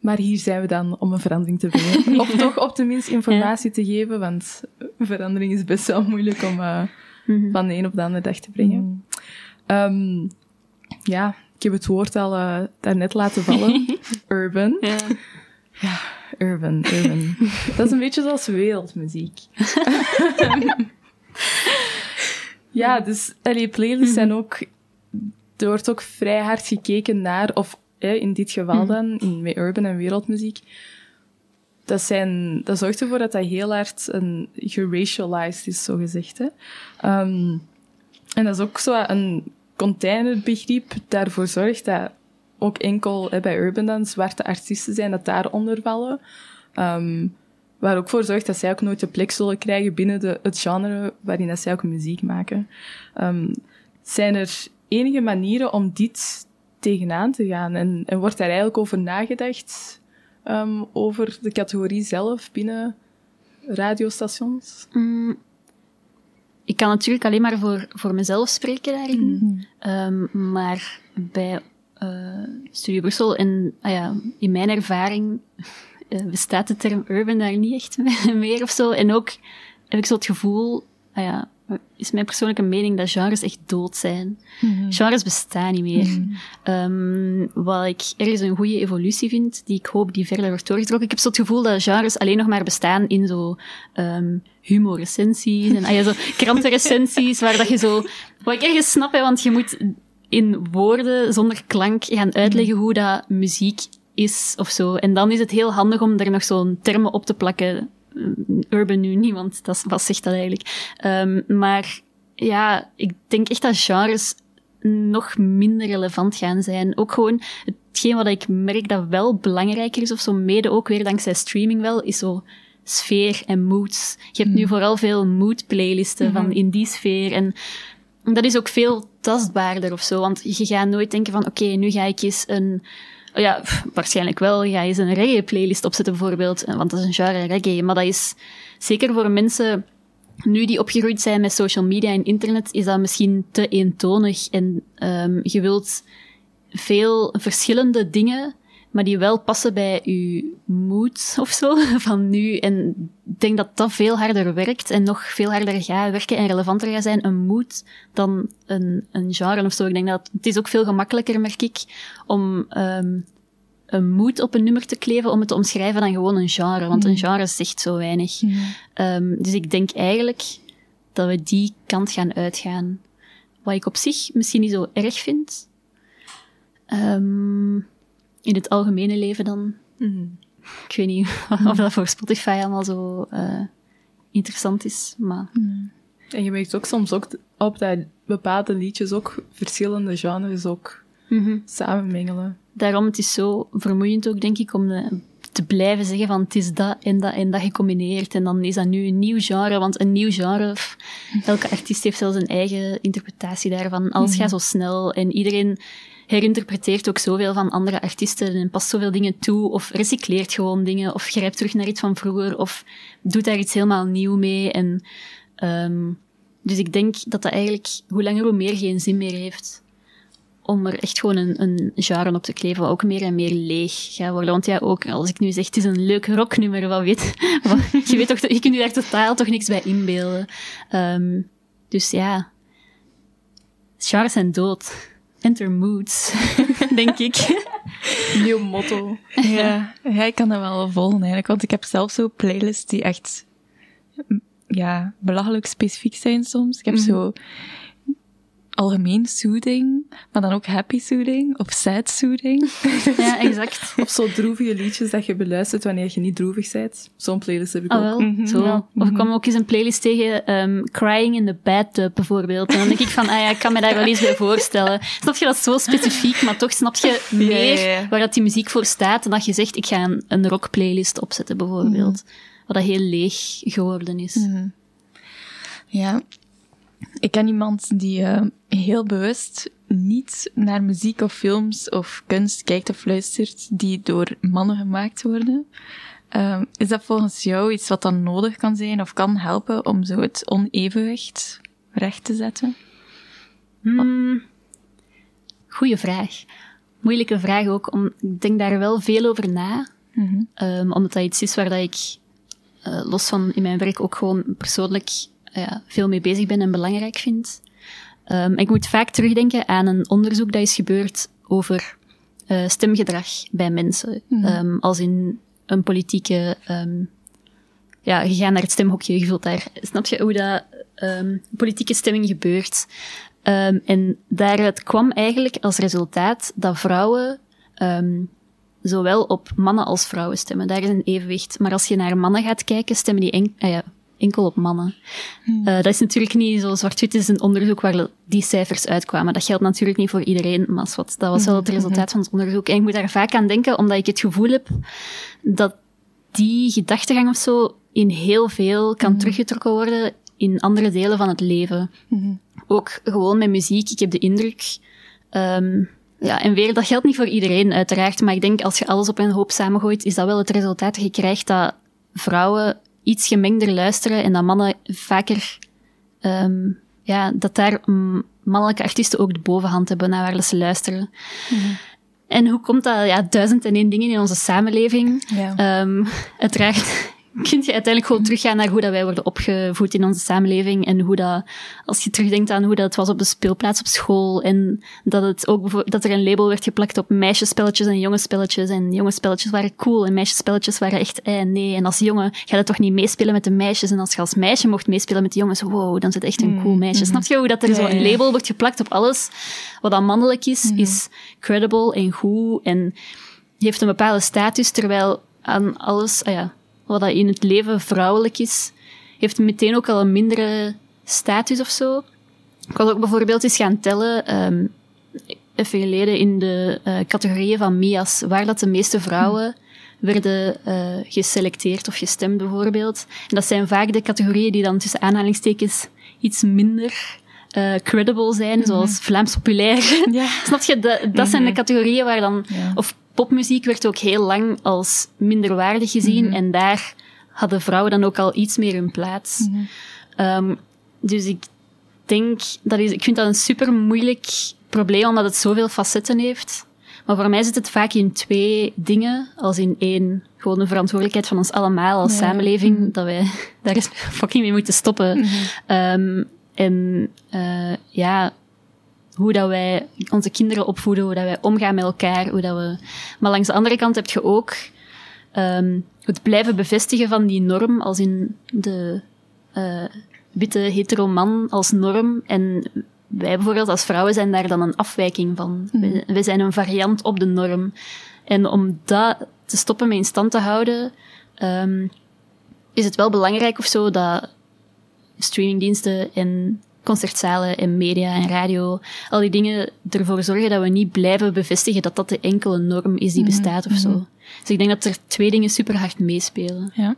Speaker 2: maar hier zijn we dan om een verandering te brengen. [LAUGHS] Of toch op de minst informatie te geven, want verandering is best wel moeilijk om eh,
Speaker 3: Mhm.
Speaker 2: van de een op de andere dag te brengen. Ehm, ja, ik heb het woord al eh, daarnet laten vallen. [LAUGHS] Urban.
Speaker 3: Ja.
Speaker 2: Urban, urban. [LAUGHS] Dat is een beetje zoals wereldmuziek. [LAUGHS] ja, dus allee, playlists zijn ook... Er wordt ook vrij hard gekeken naar, of in dit geval dan, in, met urban en wereldmuziek, dat, zijn, dat zorgt ervoor dat dat heel hard een, geracialized is, zo gezegd. Hè. Ehm, en dat is ook zo een containerbegrip daarvoor zorgt dat ook enkel bij urban dan zwarte artiesten zijn dat daaronder vallen. Ehm, waar ook voor zorgt dat zij ook nooit de plek zullen krijgen binnen de, het genre waarin dat zij ook muziek maken. Ehm, zijn er enige manieren om dit tegenaan te gaan? En, en wordt daar eigenlijk over nagedacht? ehm, over de categorie zelf binnen radiostations?
Speaker 3: Mm, ik kan natuurlijk alleen maar voor, voor mezelf spreken daarin. Ehm, maar bij eh, Studio Brussel en ah ja, in mijn ervaring [LAUGHS] eh, bestaat de term urban daar niet echt [LAUGHS] meer of zo. En ook heb ik zo het gevoel, ah ja, is mijn persoonlijke mening dat genres echt dood zijn. Genres bestaan niet meer. Ehm, wat ik ergens een goede evolutie vind, die ik hoop die verder wordt doorgetrokken. Ik heb zo het gevoel dat genres alleen nog maar bestaan in zo ehm humorrecensies en ah ja, zo [LAUGHS] krantenrecensies, waar dat je zo... Wat ik ergens snap, hè, want je moet in woorden, zonder klank, gaan uitleggen hoe dat muziek is of zo. En dan is het heel handig om er nog zo'n termen op te plakken. Urban nu niet, want dat wat zegt dat eigenlijk? Ehm, maar ja, ik denk echt dat genres nog minder relevant gaan zijn. Ook gewoon hetgeen wat ik merk dat wel belangrijker is, of zo mede ook weer dankzij streaming wel, is zo sfeer en moods. Je hebt nu vooral veel mood-playlisten van in die sfeer. En dat is ook veel tastbaarder of zo, want je gaat nooit denken van, oké, nu ga ik eens een... Ja, waarschijnlijk wel. Ga eens een reggae-playlist opzetten bijvoorbeeld, want dat is een genre reggae. Maar dat is zeker voor mensen nu die opgegroeid zijn met social media en internet, is dat misschien te eentonig. En um, je wilt veel verschillende dingen, maar die wel passen bij je moed of zo [LAUGHS] van nu. En ik denk dat dat veel harder werkt en nog veel harder gaat werken en relevanter gaat zijn, een moed, dan een, een genre of zo. Ik denk dat het is ook veel gemakkelijker, merk ik, om um, een moed op een nummer te kleven om het te omschrijven dan gewoon een genre. Want een mm. genre zegt zo weinig. Um, dus ik denk eigenlijk dat we die kant gaan uitgaan. Wat ik op zich misschien niet zo erg vind. Um, in het algemene leven dan. Mm. Ik weet niet [LAUGHS] of dat voor Spotify allemaal zo uh, interessant is, maar...
Speaker 2: En je merkt ook soms ook op dat bepaalde liedjes ook verschillende genres ook mm -hmm. samenmengelen
Speaker 3: daarom het is zo vermoeiend ook, denk ik, om de, te blijven zeggen van het is dat en dat en dat gecombineerd. En dan is dat nu een nieuw genre, want een nieuw genre, elke artiest heeft zelfs een eigen interpretatie daarvan. Alles mhm. gaat zo snel en iedereen herinterpreteert ook zoveel van andere artiesten en past zoveel dingen toe of recycleert gewoon dingen of grijpt terug naar iets van vroeger of doet daar iets helemaal nieuw mee. En, um, dus ik denk dat dat eigenlijk hoe langer hoe meer geen zin meer heeft om er echt gewoon een, een genre op te kleven, wat ook meer en meer leeg gaat worden. Want ja, ook als ik nu zeg, het is een leuk rocknummer, wat weet, [LAUGHS] je weet toch, je kunt je daar totaal toch niks bij inbeelden. Um, dus ja, genres zijn dood. Enter moods, [LAUGHS] denk ik. [LAUGHS]
Speaker 2: Nieuw motto.
Speaker 4: Ja, ja, ik kan dat wel volgen eigenlijk, want ik heb zelf zo playlists die echt, ja, belachelijk specifiek zijn soms. Ik heb mhm. zo algemeen soothing, maar dan ook happy soothing of sad soothing.
Speaker 3: Ja, [LAUGHS] exact.
Speaker 2: of zo droevige liedjes dat je beluistert wanneer je niet droevig bent. Zo'n playlist heb ik
Speaker 3: ah, ook. Mm zo. Of ik mhm. kwam ook eens een playlist tegen um, Crying in the Bathtub bijvoorbeeld. En dan denk ik van, ah ja, ik kan me daar wel iets bij voorstellen. Snap je dat zo specifiek, maar toch snap je meer waar dat die muziek voor staat dan dat je zegt, ik ga een, een rock playlist opzetten bijvoorbeeld. Mhm. Wat dat heel leeg geworden is. Mhm.
Speaker 4: Ja, ik ken iemand die uh, heel bewust niet naar muziek of films of kunst kijkt of luistert die door mannen gemaakt worden. Uh, is dat volgens jou iets wat dan nodig kan zijn of kan helpen om zo het onevenwicht recht te zetten?
Speaker 3: Hmm. Goeie vraag. Moeilijke vraag ook. Om, ik denk daar wel veel over na. Mm um, omdat dat iets is waar dat ik, uh, los van in mijn werk, ook gewoon persoonlijk ja, veel mee bezig ben en belangrijk vind. Um, ik moet vaak terugdenken aan een onderzoek dat is gebeurd over uh, stemgedrag bij mensen. Mm um, als in een politieke... Um, ja, je gaat naar het stemhokje, je voelt daar... Snap je hoe dat politieke stemming gebeurt? en daaruit kwam eigenlijk als resultaat dat vrouwen zowel op mannen als vrouwen stemmen. Daar is een evenwicht. Maar als je naar mannen gaat kijken, stemmen die en, ah ja, enkel op mannen. Hmm. Uh, dat is natuurlijk niet zo zwart-wit is een onderzoek waar die cijfers uitkwamen. Dat geldt natuurlijk niet voor iedereen, maar wat, dat was wel het hmm. resultaat van het onderzoek. En ik moet daar vaak aan denken, omdat ik het gevoel heb dat die gedachtegang of zo in heel veel kan hmm. teruggetrokken worden in andere delen van het leven. Ook gewoon met muziek. Ik heb de indruk... Um, ja, en weer, dat geldt niet voor iedereen, uiteraard. Maar ik denk, als je alles op een hoop samengooit, is dat wel het resultaat dat je krijgt dat vrouwen iets gemengder luisteren en dat mannen vaker, um, ja, dat daar mannelijke artiesten ook de bovenhand hebben naar waar ze luisteren. Mhm. En hoe komt dat? Ja, duizend en één dingen in onze samenleving. Ja. Um, uiteraard kun je uiteindelijk gewoon teruggaan naar hoe dat wij worden opgevoed in onze samenleving en hoe dat, als je terugdenkt aan hoe dat het was op de speelplaats op school en dat het ook dat er een label werd geplakt op meisjespelletjes en jongensspelletjes en jongensspelletjes waren cool en meisjespelletjes waren echt eh, nee. En als jongen ga je toch niet meespelen met de meisjes en als je als meisje mocht meespelen met de jongens, wow, dan zit echt een cool mm, meisje. Mm Snap je hoe dat er zo een label wordt geplakt op alles wat dan mannelijk is, mm is credible en goed en heeft een bepaalde status, terwijl aan alles, ah ja, wat dat in het leven vrouwelijk is, heeft meteen ook al een mindere status of zo. Ik was ook bijvoorbeeld eens gaan tellen, um, even geleden in de uh, categorieën van MIA's, waar dat de meeste vrouwen werden uh, geselecteerd of gestemd bijvoorbeeld. En dat zijn vaak de categorieën die dan tussen aanhalingstekens iets minder uh, credible zijn, mhm. zoals Vlaams populair. Ja. [LAUGHS] Snap je? Dat, dat zijn de mhm. categorieën waar dan, of popmuziek werd ook heel lang als minderwaardig gezien. Mhm. En daar hadden vrouwen dan ook al iets meer hun plaats. Ehm, dus ik denk, dat is, ik vind dat een super moeilijk probleem, omdat het zoveel facetten heeft. Maar voor mij zit het vaak in twee dingen, als in één, gewoon de verantwoordelijkheid van ons allemaal als samenleving,
Speaker 2: Mhm.
Speaker 3: dat wij [LAUGHS] daar eens [LAUGHS] fucking mee moeten stoppen. Ehm, en uh, ja, hoe dat wij onze kinderen opvoeden, hoe dat wij omgaan met elkaar, hoe dat we... Maar langs de andere kant heb je ook um, het blijven bevestigen van die norm, als in de uh, witte hetero man als norm. En wij bijvoorbeeld als vrouwen zijn daar dan een afwijking van. Mm. We, we, zijn een variant op de norm. En om dat te stoppen met in stand te houden, um, is het wel belangrijk of zo dat streamingdiensten en concertzalen en media en radio, al die dingen ervoor zorgen dat we niet blijven bevestigen dat dat de enkele norm is die bestaat of zo. -hmm. Dus ik denk dat er twee dingen super hard meespelen.
Speaker 4: Ja.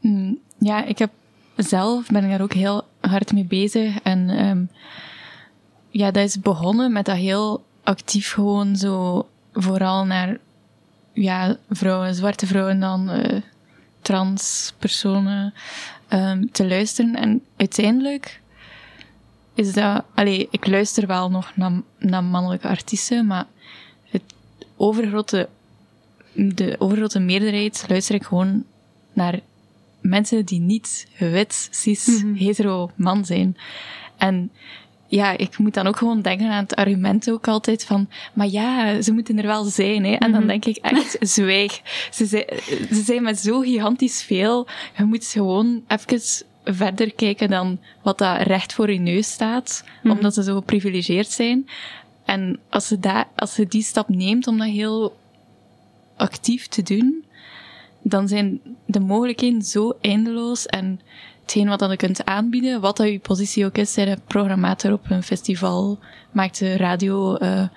Speaker 4: Mm, ja, ik heb zelf ben ik daar ook heel hard mee bezig en um, ja, dat is begonnen met dat heel actief gewoon zo vooral naar ja, vrouwen, zwarte vrouwen dan, uh, trans personen um, te luisteren. En uiteindelijk is dat, allee, ik luister wel nog naar, naar mannelijke artiesten, maar het overgrote, de overgrote meerderheid luister ik gewoon naar mensen die niet wit, cis, mm -hmm. hetero man zijn. En ja, ik moet dan ook gewoon denken aan het argument ook altijd van, maar ja, ze moeten er wel zijn, hè. En dan denk ik echt, [LAUGHS] zwijg. Ze zijn, ze zijn met zo gigantisch veel. Je moet gewoon even verder kijken dan wat dat recht voor je neus staat, mm -hmm. omdat ze zo geprivilegeerd zijn. En als ze, daar, als ze die stap neemt om dat heel actief te doen, dan zijn de mogelijkheden zo eindeloos en hetgeen wat dat je kunt aanbieden, wat dat je positie ook is, een programmator op een festival, maakt de radio, uh,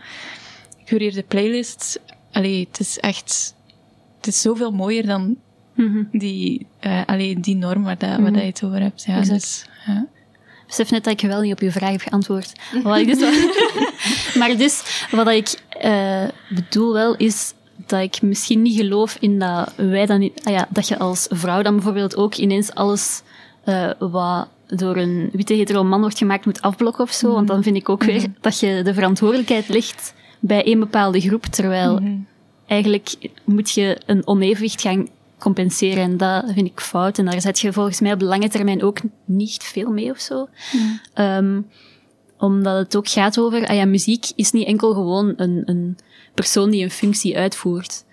Speaker 4: cureerde playlists. Allee, het is echt, het is zoveel mooier dan mm -hmm. die, uh, allee, die norm waar, dat, mm -hmm. waar dat je het over hebt. Ja, dus, ja.
Speaker 3: besef net dat ik wel niet op je vraag heb geantwoord. [LAUGHS] Wat ik dus [LAUGHS] maar dus, wat ik uh, bedoel wel, is dat ik misschien niet geloof in dat wij dan ah ja, dat je als vrouw dan bijvoorbeeld ook ineens alles uh, wat door een witte hetero man wordt gemaakt moet afblokken of zo. Mm. Want dan vind ik ook mm. weer dat je de verantwoordelijkheid ligt bij een bepaalde groep, terwijl mm. eigenlijk moet je een onevenwicht gaan compenseren en dat vind ik fout. En daar zet je volgens mij op de lange termijn ook niet veel mee of zo. Um, omdat het ook gaat over, ah ja, muziek is niet enkel gewoon een, een persoon die een functie uitvoert.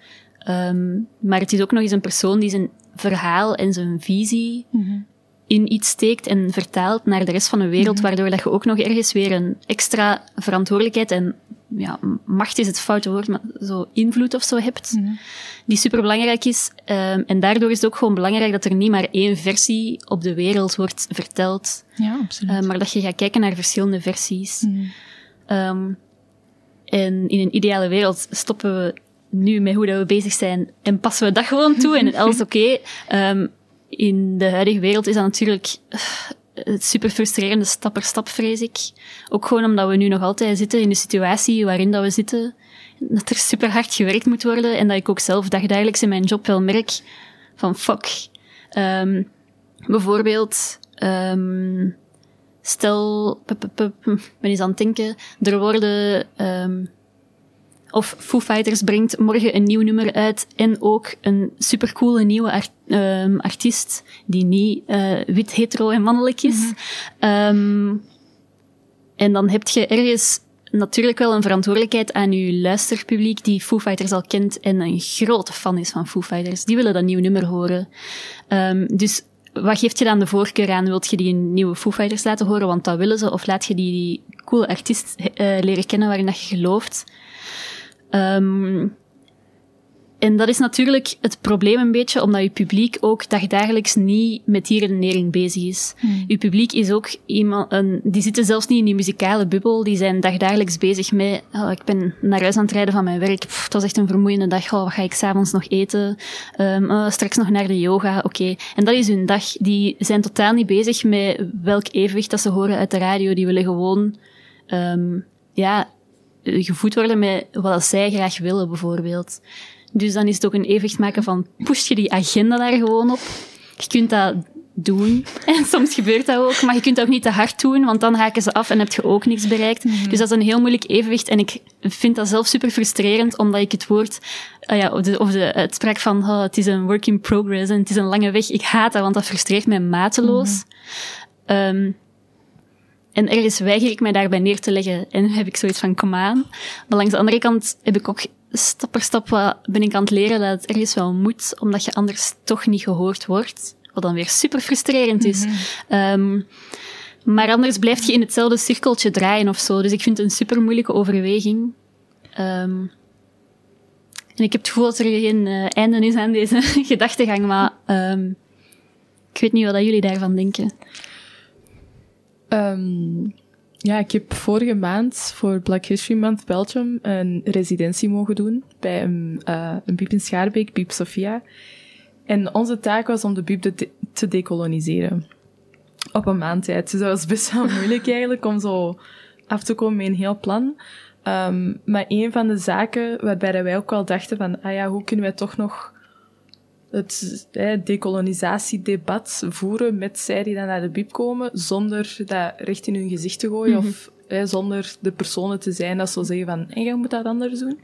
Speaker 3: Um, maar het is ook nog eens een persoon die zijn verhaal en zijn visie mm -hmm. In iets steekt en vertaalt naar de rest van de wereld, -hmm. waardoor dat je ook nog ergens weer een extra verantwoordelijkheid en ja, macht is het foute woord, maar zo invloed of zo hebt, mm -hmm. die superbelangrijk is. Um, en daardoor is het ook gewoon belangrijk dat er niet maar één versie op de wereld wordt verteld.
Speaker 4: Ja, absoluut.
Speaker 3: Uh, maar dat je gaat kijken naar verschillende versies. Um, en in een ideale wereld stoppen we nu met hoe dat we bezig zijn en passen we dat gewoon toe en [LAUGHS] alles oké. Okay. In de huidige wereld is dat natuurlijk het super frustrerende stap per stap, vrees ik. Ook gewoon omdat we nu nog altijd zitten in de situatie waarin dat we zitten. Dat er super hard gewerkt moet worden en dat ik ook zelf dagdagelijks in mijn job wel merk van fuck. Um, bijvoorbeeld, um, stel, pup, ben eens aan het denken, er worden, um, of Foo Fighters brengt morgen een nieuw nummer uit en ook een supercoole nieuwe art, um, artiest die niet uh, wit, hetero en mannelijk is. Mm -hmm. um, en dan heb je ergens natuurlijk wel een verantwoordelijkheid aan je luisterpubliek die Foo Fighters al kent en een grote fan is van Foo Fighters. Die willen dat nieuw nummer horen. dus wat geeft je dan de voorkeur aan? Wilt je die een nieuwe Foo Fighters laten horen, want dat willen ze? Of laat je die, die coole artiest uh, leren kennen waarin dat je gelooft? Um, en dat is natuurlijk het probleem een beetje, omdat je publiek ook dagdagelijks niet met die redenering bezig is. Hmm. Je publiek is ook iemand, een, die zitten zelfs niet in die muzikale bubbel, die zijn dagdagelijks bezig met, oh, ik ben naar huis aan het rijden van mijn werk, Pff, het was echt een vermoeiende dag, oh, wat ga ik s'avonds nog eten, um, oh, straks nog naar de yoga, oké. Okay. En dat is hun dag. Die zijn totaal niet bezig met welk evenwicht dat ze horen uit de radio, die willen gewoon, um, ja, gevoed worden met wat zij graag willen, bijvoorbeeld. Dus dan is het ook een evenwicht maken van, push je die agenda daar gewoon op. Je kunt dat doen. [LAUGHS] En soms gebeurt dat ook, maar je kunt dat ook niet te hard doen, want dan haken ze af en heb je ook niks bereikt. Dus dat is een heel moeilijk evenwicht. En ik vind dat zelf super frustrerend, omdat ik het woord, uh, ja, of, de, of de uitspraak van oh, het is een work in progress en het is een lange weg, ik haat dat, want dat frustreert mij mateloos. Um, en ergens weiger ik mij daarbij neer te leggen en heb ik zoiets van, kom aan. Maar langs de andere kant heb ik ook stap per stap ben ik aan het leren dat het ergens wel moet, omdat je anders toch niet gehoord wordt. Wat dan weer super frustrerend is. um, maar anders blijf je in hetzelfde cirkeltje draaien of zo. Dus ik vind het een super moeilijke overweging. Um, en ik heb het gevoel dat er geen uh, einde is aan deze [LAUGHS] gedachtegang, maar um, ik weet niet wat jullie daarvan denken.
Speaker 2: Um, ja, ik heb vorige maand voor Black History Month Belgium een residentie mogen doen bij een, uh, een biep in Schaarbeek, Biep Sofia. En onze taak was om de biep te decoloniseren. Op een maand tijd. Dus dat was best wel [LAUGHS] moeilijk eigenlijk om zo af te komen met een heel plan. Um, maar een van de zaken waarbij wij ook wel dachten van, ah ja, hoe kunnen wij toch nog het eh, decolonisatiedebat voeren met zij die dan naar de BIP komen, zonder dat recht in hun gezicht te gooien, mm -hmm. of zonder de personen te zijn dat ze zeggen van, en jij moet dat anders doen.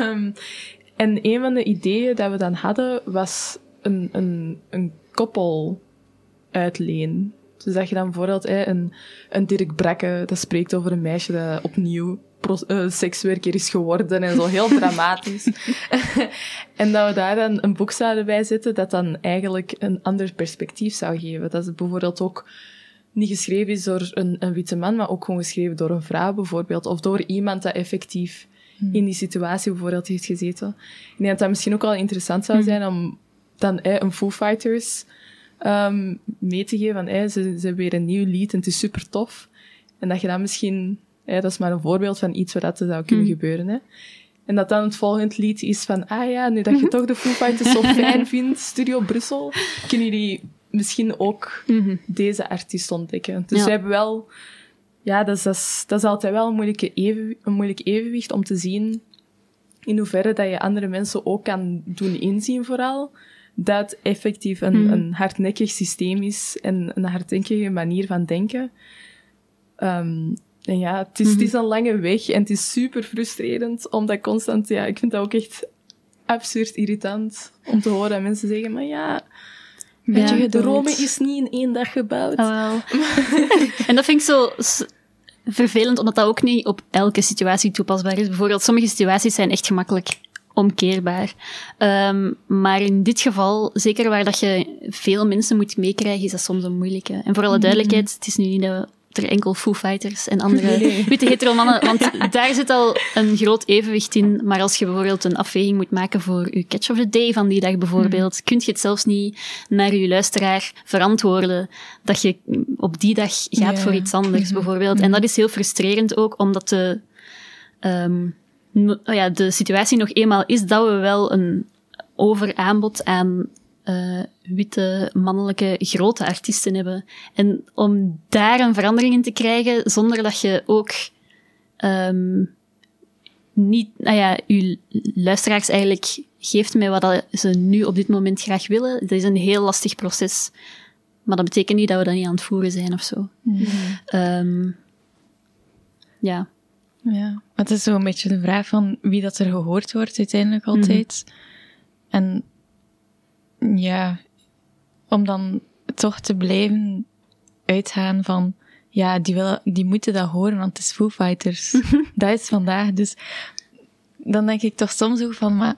Speaker 2: um, [LAUGHS] en een van de ideeën dat we dan hadden, was een, een, een koppel uitleen. Dus dat je dan bijvoorbeeld een, een Dirk Brekke, dat spreekt over een meisje dat opnieuw uh, sekswerker is geworden en zo heel dramatisch. [LAUGHS] en dat we daar dan een boek zouden bij zetten dat dan eigenlijk een ander perspectief zou geven. Dat het bijvoorbeeld ook niet geschreven is door een, een witte man, maar ook gewoon geschreven door een vrouw bijvoorbeeld. Of door iemand dat effectief hmm. in die situatie bijvoorbeeld heeft gezeten. Ik denk dat dat misschien ook wel interessant zou zijn om dan eh, een Foo Fighters um, mee te geven van eh, ze, ze hebben weer een nieuw lied en het is super tof. En dat je dan misschien dat is maar een voorbeeld van iets wat er zou kunnen mm. gebeuren. Hè. En dat dan het volgende lied is van, ah ja, nu dat je toch de Foo Fighters zo [LAUGHS] fijn vindt, Studio Brussel, kunnen jullie misschien ook mm -hmm. deze artiest ontdekken. Dus ja. we hebben wel, ja, dat is, dat is, dat is altijd wel een, moeilijke even, een moeilijk evenwicht om te zien in hoeverre dat je andere mensen ook kan doen inzien vooral, dat effectief een, mm. een hardnekkig systeem is en een hardnekkige manier van denken. Um, en ja, het is, het is een lange weg en het is super frustrerend, omdat constant, ja, ik vind dat ook echt absurd irritant om te horen dat mensen zeggen, maar ja, Beetje ja, Rome is niet in één dag gebouwd.
Speaker 3: Oh, [LAUGHS] en dat vind ik zo vervelend, omdat dat ook niet op elke situatie toepasbaar is. Bijvoorbeeld, sommige situaties zijn echt gemakkelijk omkeerbaar. Um, maar in dit geval, zeker waar dat je veel mensen moet meekrijgen, is dat soms een moeilijke. En voor alle duidelijkheid, het is nu niet dat we er enkel Foo Fighters en andere [LAUGHS] nee. witte hetero mannen. Want daar zit al een groot evenwicht in. Maar als je bijvoorbeeld een afweging moet maken voor je catch of the day van die dag bijvoorbeeld, mm. kun je het zelfs niet naar je luisteraar verantwoorden dat je op die dag gaat yeah. voor iets anders mm-hmm. bijvoorbeeld. En dat is heel frustrerend ook, omdat de, um, ja, de situatie nog eenmaal is dat we wel een overaanbod aan uh, witte, mannelijke, grote artiesten hebben. En om daar een verandering in te krijgen, zonder dat je ook um, niet, nou ja, uw luisteraars eigenlijk geeft mij wat ze nu op dit moment graag willen. Dat is een heel lastig proces. Maar dat betekent niet dat we dat niet aan het voeren zijn of zo. Mm. Um, ja.
Speaker 4: Ja, het is zo een beetje de vraag van wie dat er gehoord wordt uiteindelijk altijd. Mm. En ja, om dan toch te blijven uitgaan van, ja, die, willen, die moeten dat horen, want het is Foo Fighters. [LAUGHS] dat is vandaag. Dus dan denk ik toch soms ook van, maar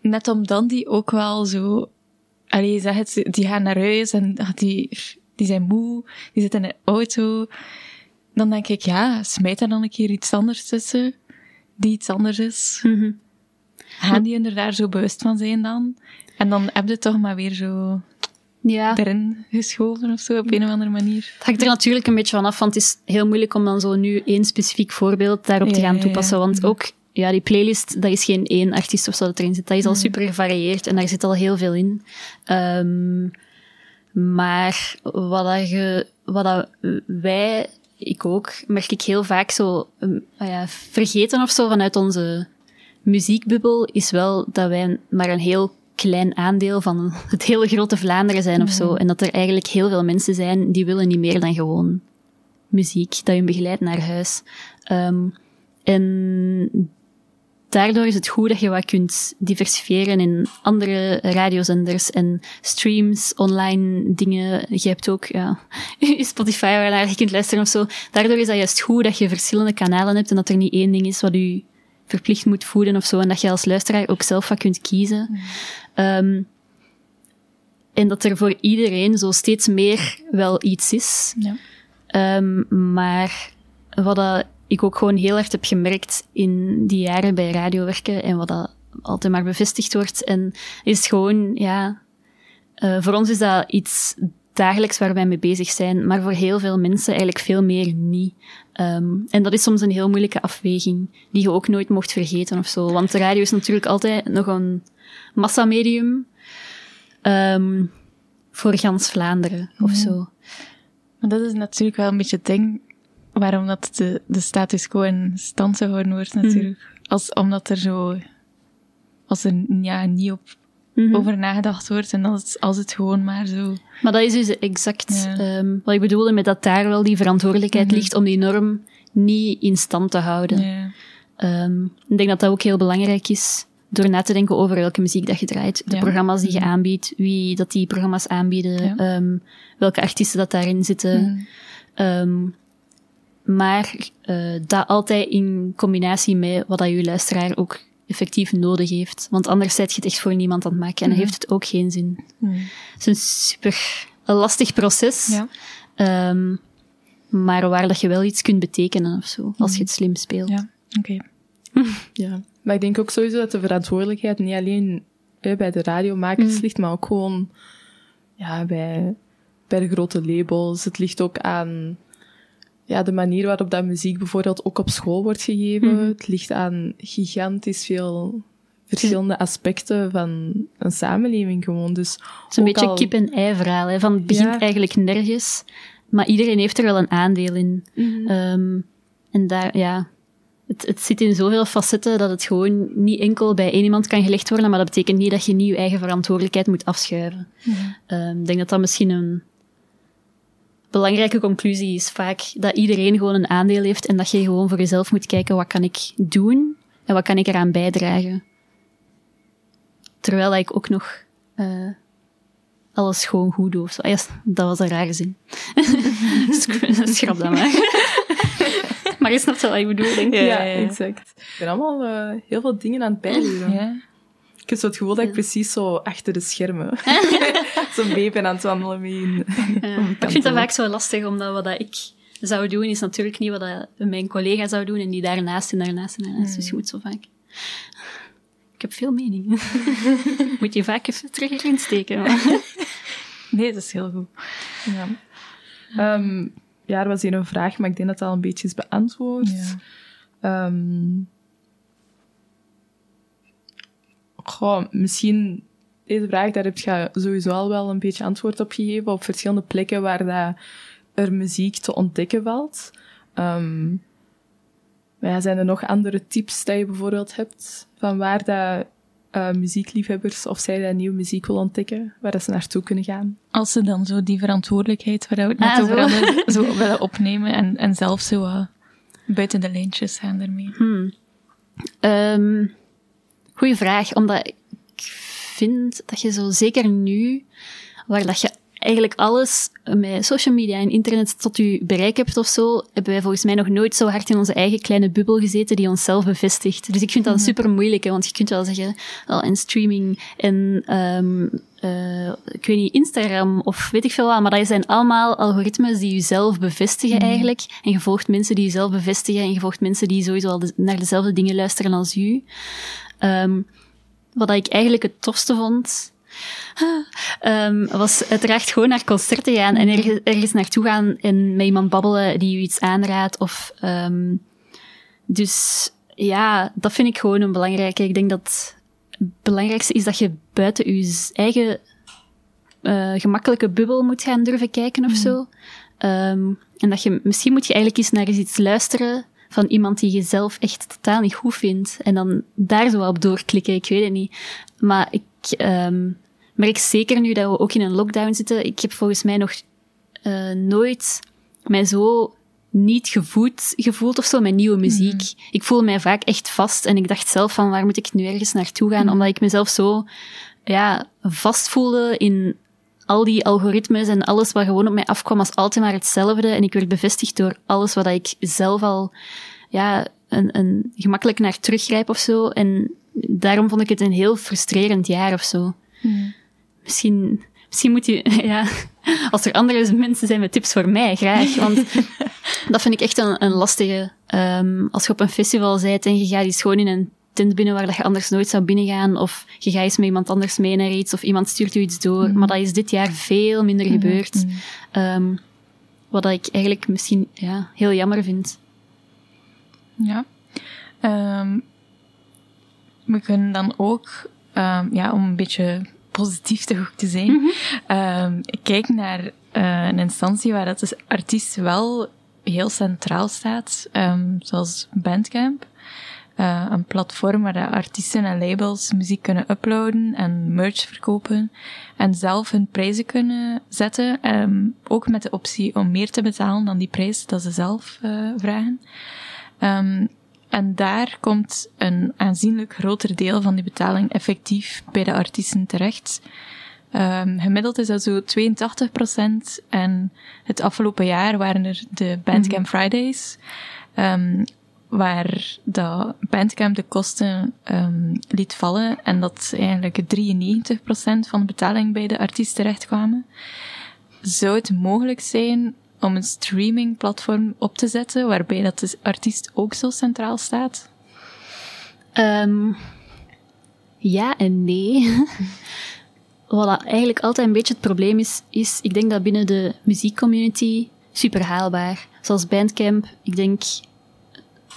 Speaker 4: net omdat die ook wel zo, allee, zeg het, die gaan naar huis en die, die zijn moe, die zitten in de auto. Dan denk ik, ja, smijt er dan een keer iets anders tussen, die iets anders is. Mm Gaan die er daar zo bewust van zijn dan? En dan heb je toch maar weer zo ja. erin geschoven of zo, op een of andere manier.
Speaker 3: Het hangt er natuurlijk een beetje van af, want het is heel moeilijk om dan zo nu één specifiek voorbeeld daarop te gaan toepassen. Want mhm. ook, ja, die playlist, dat is geen één artiest of zo dat erin zit. Dat is al mhm. super gevarieerd en daar zit al heel veel in. Um, maar wat, dat je, wat dat wij, ik ook, merk ik heel vaak zo um, ja, vergeten of zo vanuit onze muziekbubbel, is wel dat wij maar een heel klein aandeel van [LAUGHS] het hele grote Vlaanderen zijn of zo. En dat er eigenlijk heel veel mensen zijn die willen niet meer dan gewoon muziek dat je begeleidt naar huis. Ehm, en daardoor is het goed dat je wat kunt diversifiëren in andere radiozenders en streams, online dingen. Je hebt ook ja, [LAUGHS] Spotify waar je kunt luisteren of zo. Daardoor is dat juist goed dat je verschillende kanalen hebt en dat er niet één ding is wat je verplicht moet voeden of zo. En dat je als luisteraar ook zelf wat kunt kiezen. Mm. Ehm, en dat er voor iedereen zo steeds meer wel iets is. Ja. Um, maar wat dat ik ook gewoon heel erg heb gemerkt in die jaren bij radio werken en wat dat altijd maar bevestigd wordt. En is gewoon, ja, uh, voor ons is dat iets dagelijks waar wij mee bezig zijn, maar voor heel veel mensen eigenlijk veel meer niet. Um, en dat is soms een heel moeilijke afweging, die je ook nooit mocht vergeten of zo. Want de radio is natuurlijk altijd nog een massamedium um, voor gans Vlaanderen of zo.
Speaker 4: Maar dat is natuurlijk wel een beetje het ding waarom dat de, de status quo in stand gehouden wordt mhm. natuurlijk. Als, omdat er zo, als er ja, niet op mhm. over nagedacht wordt en als, als het gewoon maar zo...
Speaker 3: Maar dat is dus exact um, wat ik bedoelde met dat daar wel die verantwoordelijkheid mhm. ligt om die norm niet in stand te houden. Um, ik denk dat dat ook heel belangrijk is door na te denken over welke muziek dat je draait, de programma's die je aanbiedt, wie dat die programma's aanbieden, um, welke artiesten dat daarin zitten. Um, maar uh, dat altijd in combinatie met wat dat je luisteraar ook effectief nodig heeft. Want anders zet je het echt voor niemand aan het maken en dan mhm. heeft het ook geen zin. Mm. Het is een super een lastig proces. Ja. Um, maar waar dat je wel iets kunt betekenen of zo, als je het slim speelt.
Speaker 4: Ja, oké. [LAUGHS]
Speaker 2: ja, maar ik denk ook sowieso dat de verantwoordelijkheid niet alleen bij de radiomakers mm. ligt, maar ook gewoon ja, bij, bij de grote labels. Het ligt ook aan ja, de manier waarop dat muziek bijvoorbeeld ook op school wordt gegeven. Mhm. Het ligt aan gigantisch veel verschillende aspecten van een samenleving gewoon. Dus
Speaker 3: het is een beetje kip-en-ei verhaal. Hè? Van het begint eigenlijk nergens, maar iedereen heeft er wel een aandeel in. Mhm. Ehm, en daar, ja, het, het zit in zoveel facetten dat het gewoon niet enkel bij één iemand kan gelegd worden, maar dat betekent niet dat je niet je eigen verantwoordelijkheid moet afschuiven. Mhm. Ehm, ik denk dat dat misschien een belangrijke conclusie is vaak dat iedereen gewoon een aandeel heeft en dat je gewoon voor jezelf moet kijken wat kan ik doen en wat kan ik eraan bijdragen. Terwijl ik ook nog uh, alles gewoon goed doe. Zo. Ja, dat was een rare zin. [LAUGHS] Schrap dat maar. [LAUGHS] maar je snapt wel wat ik bedoel, denk ik.
Speaker 2: Ja, ja, ja, exact. Ik ben allemaal uh, heel veel dingen aan het bijleren. Ja. Ik heb zo het gevoel dat ik precies zo achter de schermen [LAUGHS] [LAUGHS] zo'n baby aan het wandelen mee. [LAUGHS]
Speaker 3: ik vind dat vaak zo lastig, omdat wat dat ik zou doen, is natuurlijk niet wat dat mijn collega zou doen en die daarnaast en daarnaast en daarnaast. Dus je moet zo vaak... Ik heb veel meningen. moet je vaak even terug erin steken.
Speaker 4: nee, dat is heel goed.
Speaker 2: Ja. Um, ja, er was hier een vraag, maar ik denk dat dat al een beetje is beantwoord. Ja. Um, goh, misschien deze vraag, daar heb je sowieso al wel een beetje antwoord op gegeven, op verschillende plekken waar dat er muziek te ontdekken valt. Um, maar ja, zijn er nog andere tips dat je bijvoorbeeld hebt van waar dat uh, muziekliefhebbers of zij dat nieuwe muziek wil ontdekken, waar dat ze naartoe kunnen gaan?
Speaker 4: Als ze dan zo die verantwoordelijkheid waar we het net ah, over hadden, zo willen opnemen en, en zelf zo uh, buiten de lijntjes gaan ermee.
Speaker 3: Hmm. Um, goeie vraag, omdat vind dat je zo zeker nu, waar dat je eigenlijk alles met social media en internet tot je bereik hebt of zo, hebben wij volgens mij nog nooit zo hard in onze eigen kleine bubbel gezeten die onszelf bevestigt. Dus ik vind dat mhm. super moeilijk, hè, want je kunt wel zeggen, oh, en streaming en um, uh, ik weet niet, Instagram of weet ik veel wat, maar dat zijn allemaal algoritmes die jezelf bevestigen mhm. eigenlijk. En je volgt mensen die jezelf bevestigen en je volgt mensen die sowieso al naar dezelfde dingen luisteren als u. Um, wat ik eigenlijk het tofste vond, um, [LAUGHS] was uiteraard gewoon naar concerten gaan en ergens, ergens naartoe gaan en met iemand babbelen die u iets aanraadt. Of, um, dus ja, dat vind ik gewoon een belangrijke. Ik denk dat het belangrijkste is dat je buiten je eigen uh, gemakkelijke bubbel moet gaan durven kijken of mm. zo. Um, en dat je, misschien moet je eigenlijk eens naar eens iets luisteren van iemand die je zelf echt totaal niet goed vindt. En dan daar zo op doorklikken, ik weet het niet. Maar ik ehm, merk zeker nu dat we ook in een lockdown zitten. Ik heb volgens mij nog uh, nooit mij zo niet gevoed, gevoeld of zo met nieuwe muziek. Mhm. Ik voel mij vaak echt vast en ik dacht zelf van waar moet ik nu ergens naartoe gaan, mhm. omdat ik mezelf zo ja, vast voelde in al die algoritmes en alles wat gewoon op mij afkwam was altijd maar hetzelfde. En ik werd bevestigd door alles wat ik zelf al ja, een, een gemakkelijk naar teruggrijp of zo. En daarom vond ik het een heel frustrerend jaar of zo. Mhm. Misschien, misschien moet je, [LAUGHS] ja, als er andere mensen zijn met tips voor mij, graag. Want [LAUGHS] dat vind ik echt een, een lastige. Um, als je op een festival bent en je gaat iets gewoon in een tent binnen waar dat je anders nooit zou binnengaan, of je gaat eens met iemand anders mee naar iets, of iemand stuurt je iets door. Mhm. Maar dat is dit jaar veel minder mhm. gebeurd. Um, wat ik eigenlijk misschien ja, heel jammer vind.
Speaker 4: Ja. Um, we kunnen dan ook, um, ja, om een beetje positief toch te zijn, mm -hmm. kijk naar uh, een instantie waar dat de artiest wel heel centraal staat, zoals Bandcamp. Uh, een platform waar de artiesten en labels muziek kunnen uploaden en merch verkopen en zelf hun prijzen kunnen zetten. Um, ook met de optie om meer te betalen dan die prijs dat ze zelf uh, vragen. Um, en daar komt een aanzienlijk groter deel van die betaling effectief bij de artiesten terecht. Um, gemiddeld is dat zo 82% En het afgelopen jaar waren er de Bandcamp mhm. Fridays. Um, waar de Bandcamp de kosten um, liet vallen. En dat eigenlijk 93% van de betaling bij de artiest terecht kwamen. Zou het mogelijk zijn om een streamingplatform op te zetten waarbij dat de artiest ook zo centraal staat?
Speaker 3: Um, ja en nee. [LAUGHS] Wat eigenlijk altijd een beetje het probleem is, is ik denk dat binnen de muziekcommunity super haalbaar. Zoals Bandcamp, ik denk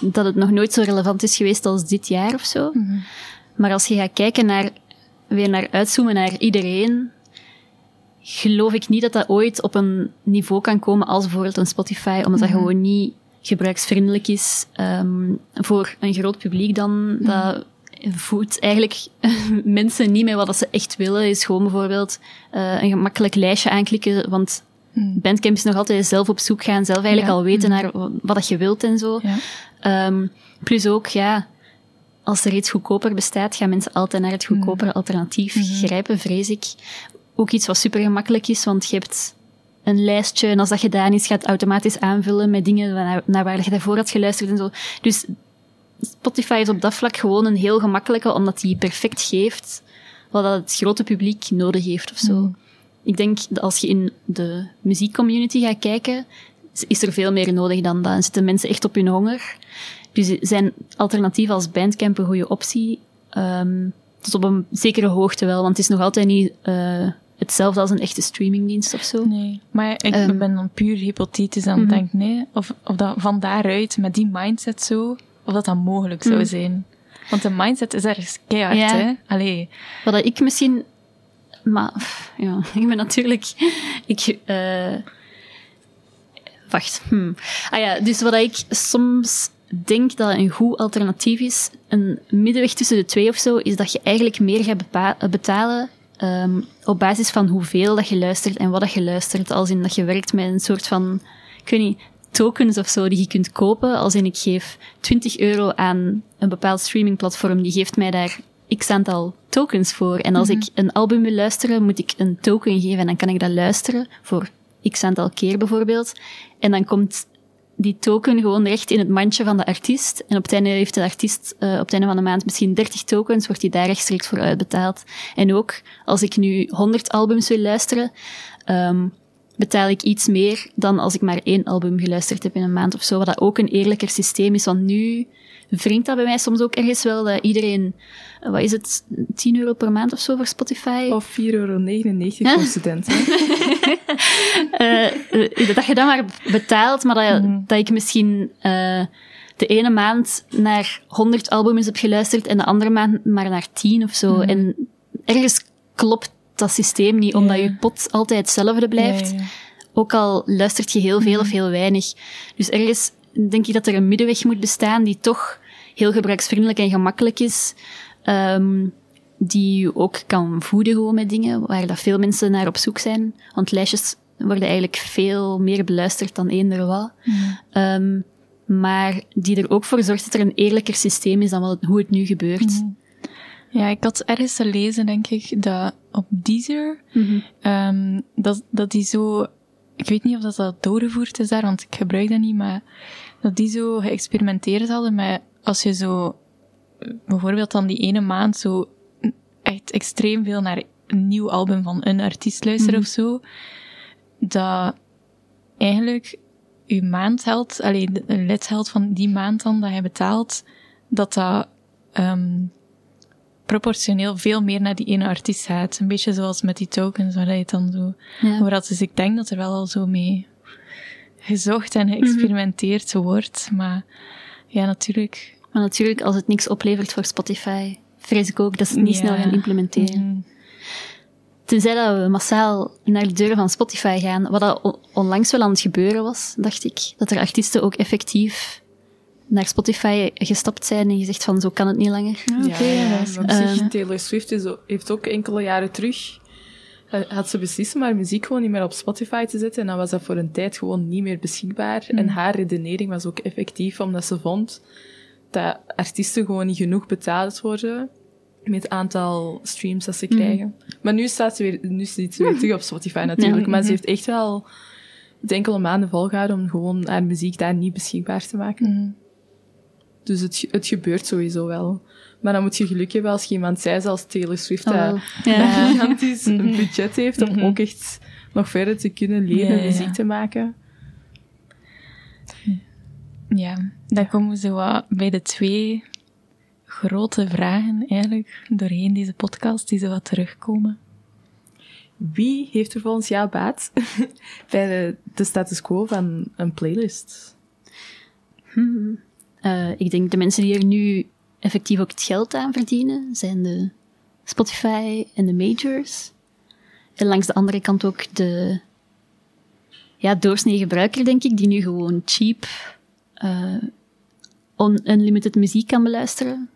Speaker 3: dat het nog nooit zo relevant is geweest als dit jaar of zo. Mhm. Maar als je gaat kijken naar, weer naar uitzoomen naar iedereen, geloof ik niet dat dat ooit op een niveau kan komen als bijvoorbeeld een Spotify, omdat dat mhm. gewoon niet gebruiksvriendelijk is um, voor een groot publiek dan. Mhm. Dat voedt eigenlijk [LAUGHS] mensen niet met wat ze echt willen. Is gewoon bijvoorbeeld uh, een gemakkelijk lijstje aanklikken, want. Bandcamp is nog altijd zelf op zoek gaan, zelf eigenlijk al weten naar wat dat je wilt en zo. Ja. Um, plus ook, ja, als er iets goedkoper bestaat, gaan mensen altijd naar het goedkopere alternatief grijpen, vrees ik ook iets wat super gemakkelijk is, want je hebt een lijstje en als dat gedaan is, gaat het automatisch aanvullen met dingen naar, naar waar je daarvoor had geluisterd en zo. Dus Spotify is op dat vlak gewoon een heel gemakkelijke, omdat die perfect geeft wat dat het grote publiek nodig heeft of zo. Mm. Ik denk dat als je in de muziekcommunity gaat kijken, is er veel meer nodig dan dat. En zitten mensen echt op hun honger. Dus zijn alternatieven als Bandcamp een goede optie. Um, tot op een zekere hoogte wel, want het is nog altijd niet uh, hetzelfde als een echte streamingdienst of zo.
Speaker 4: Nee, maar ik um, ben dan puur hypothetisch aan het mm denken, nee, of, of dat van daaruit, met die mindset zo, of dat dat mogelijk zou mhm. zijn. Want de mindset is ergens keihard, ja. hè? Allee.
Speaker 3: Wat ik misschien... Maar, ja, [LAUGHS] ik ben natuurlijk... Ik... Uh, wacht. Hmm. Ah ja, dus wat ik soms denk dat een goed alternatief is, een middenweg tussen de twee of zo, is dat je eigenlijk meer gaat betalen um, op basis van hoeveel dat je luistert en wat dat je luistert. Als in dat je werkt met een soort van, ik weet niet, tokens of zo die je kunt kopen. Als in ik geef 20 euro aan een bepaald streamingplatform, die geeft mij daar x aantal tokens voor. En als mhm. ik een album wil luisteren, moet ik een token geven en dan kan ik dat luisteren voor x aantal keer bijvoorbeeld. En dan komt die token gewoon recht in het mandje van de artiest. En op het einde heeft de artiest uh, op het einde van de maand misschien 30 tokens, wordt die daar rechtstreeks voor uitbetaald. En ook als ik nu 100 albums wil luisteren, um, betaal ik iets meer dan als ik maar één album geluisterd heb in een maand of zo. Wat dat ook een eerlijker systeem is, want nu wringt dat bij mij soms ook ergens wel dat iedereen, eh, wat is het, 10 euro per maand of zo voor Spotify?
Speaker 2: Of 4,99 euro voor studenten. [LAUGHS]
Speaker 3: uh, dat je dan maar betaalt, maar dat, mhm. dat ik misschien uh, de ene maand naar 100 albums heb geluisterd en de andere maand maar naar 10 of zo. Mhm. En ergens klopt dat systeem niet, omdat je pot altijd hetzelfde blijft. Ook al luistert je heel veel of mhm. heel weinig. Dus ergens denk ik dat er een middenweg moet bestaan die toch heel gebruiksvriendelijk en gemakkelijk is. Um, die je ook kan voeden gewoon met dingen, waar dat veel mensen naar op zoek zijn. Want lijstjes worden eigenlijk veel meer beluisterd dan eender wat. Ehm, maar die er ook voor zorgt dat er een eerlijker systeem is dan wat, hoe het nu gebeurt.
Speaker 4: Ja, ik had ergens gelezen, denk ik, dat op Deezer, ehm, dat, dat die zo, ik weet niet of dat, dat doorgevoerd is daar, want ik gebruik dat niet, maar dat die zo geëxperimenteerd hadden met, als je zo, bijvoorbeeld dan die ene maand zo echt extreem veel naar een nieuw album van een artiest luisteren of zo, dat eigenlijk uw maandheld, alleen de lidheld van die maand dan dat je betaalt, dat dat um, proportioneel veel meer naar die ene artiest gaat. Een beetje zoals met die tokens, waar je het dan zo
Speaker 3: Ja.
Speaker 4: over had. Dus ik denk dat er wel al zo mee gezocht en geëxperimenteerd wordt. Maar ja, natuurlijk.
Speaker 3: Maar natuurlijk, als het niks oplevert voor Spotify, vrees ik ook dat ze het niet
Speaker 4: Ja.
Speaker 3: snel gaan implementeren.
Speaker 4: Mm.
Speaker 3: Tenzij dat we massaal naar de deuren van Spotify gaan, wat dat on- onlangs wel aan het gebeuren was, dacht ik. Dat er artiesten ook effectief naar Spotify gestapt zijn en gezegd van, zo kan het niet langer.
Speaker 2: Ja, ja,
Speaker 4: dat is-
Speaker 2: maar op zich. Taylor Swift is, heeft ook enkele jaren terug... Had ze beslist om haar muziek gewoon niet meer op Spotify te zetten. En dan was dat voor een tijd gewoon niet meer beschikbaar. En haar redenering was ook effectief, omdat ze vond dat artiesten gewoon niet genoeg betaald worden met het aantal streams dat ze krijgen. Maar nu staat ze weer, nu zit ze weer terug op Spotify natuurlijk. Maar ze heeft echt wel enkele maanden volgehouden om gewoon haar muziek daar niet beschikbaar te maken. Dus het, het gebeurt sowieso wel. Maar dan moet je geluk hebben als je iemand zei, zoals Taylor Swift,
Speaker 3: Oh,
Speaker 2: dat [LAUGHS] een gigantisch budget heeft om ook echt nog verder te kunnen leren
Speaker 4: Ja,
Speaker 2: muziek te maken.
Speaker 4: Ja, dan komen we zo wat bij de twee grote vragen eigenlijk doorheen deze podcast die zo wat terugkomen.
Speaker 2: Wie heeft er volgens jou baat [LAUGHS] bij de, de status quo van een playlist?
Speaker 3: Eh, ik denk de mensen die er nu effectief ook het geld aan verdienen, zijn de Spotify en de majors. En langs de andere kant ook de ja, doorsnee gebruiker, denk ik, die nu gewoon cheap on- unlimited muziek kan beluisteren.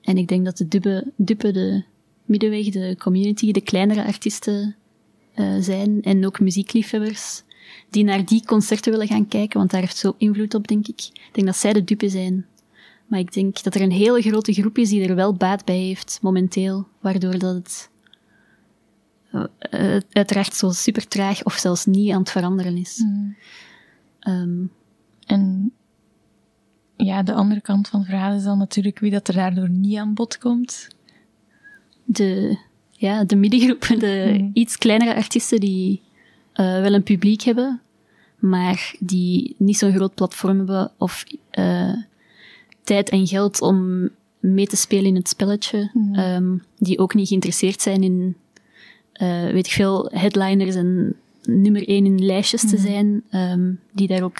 Speaker 3: En ik denk dat de dupe, dupe de middenweg, de community, de kleinere artiesten eh, zijn en ook muziekliefhebbers die naar die concerten willen gaan kijken, want daar heeft zo invloed op, denk ik. Ik denk dat zij de dupe zijn. Maar ik denk dat er een hele grote groep is die er wel baat bij heeft, momenteel, waardoor dat het eh, uiteraard zo super traag of zelfs niet aan het veranderen is. Ehm,
Speaker 4: En ja, de andere kant van het verhaal is dan natuurlijk wie dat er daardoor niet aan bod komt.
Speaker 3: de, ja, de middengroep, [LAUGHS] de
Speaker 4: Mhm.
Speaker 3: iets kleinere artiesten die eh, wel een publiek hebben, maar die niet zo'n groot platform hebben of eh, tijd en geld om mee te spelen in het spelletje, ehm, die ook niet geïnteresseerd zijn in, eh, weet ik veel, headliners en nummer één in lijstjes te zijn, ehm, die daar ook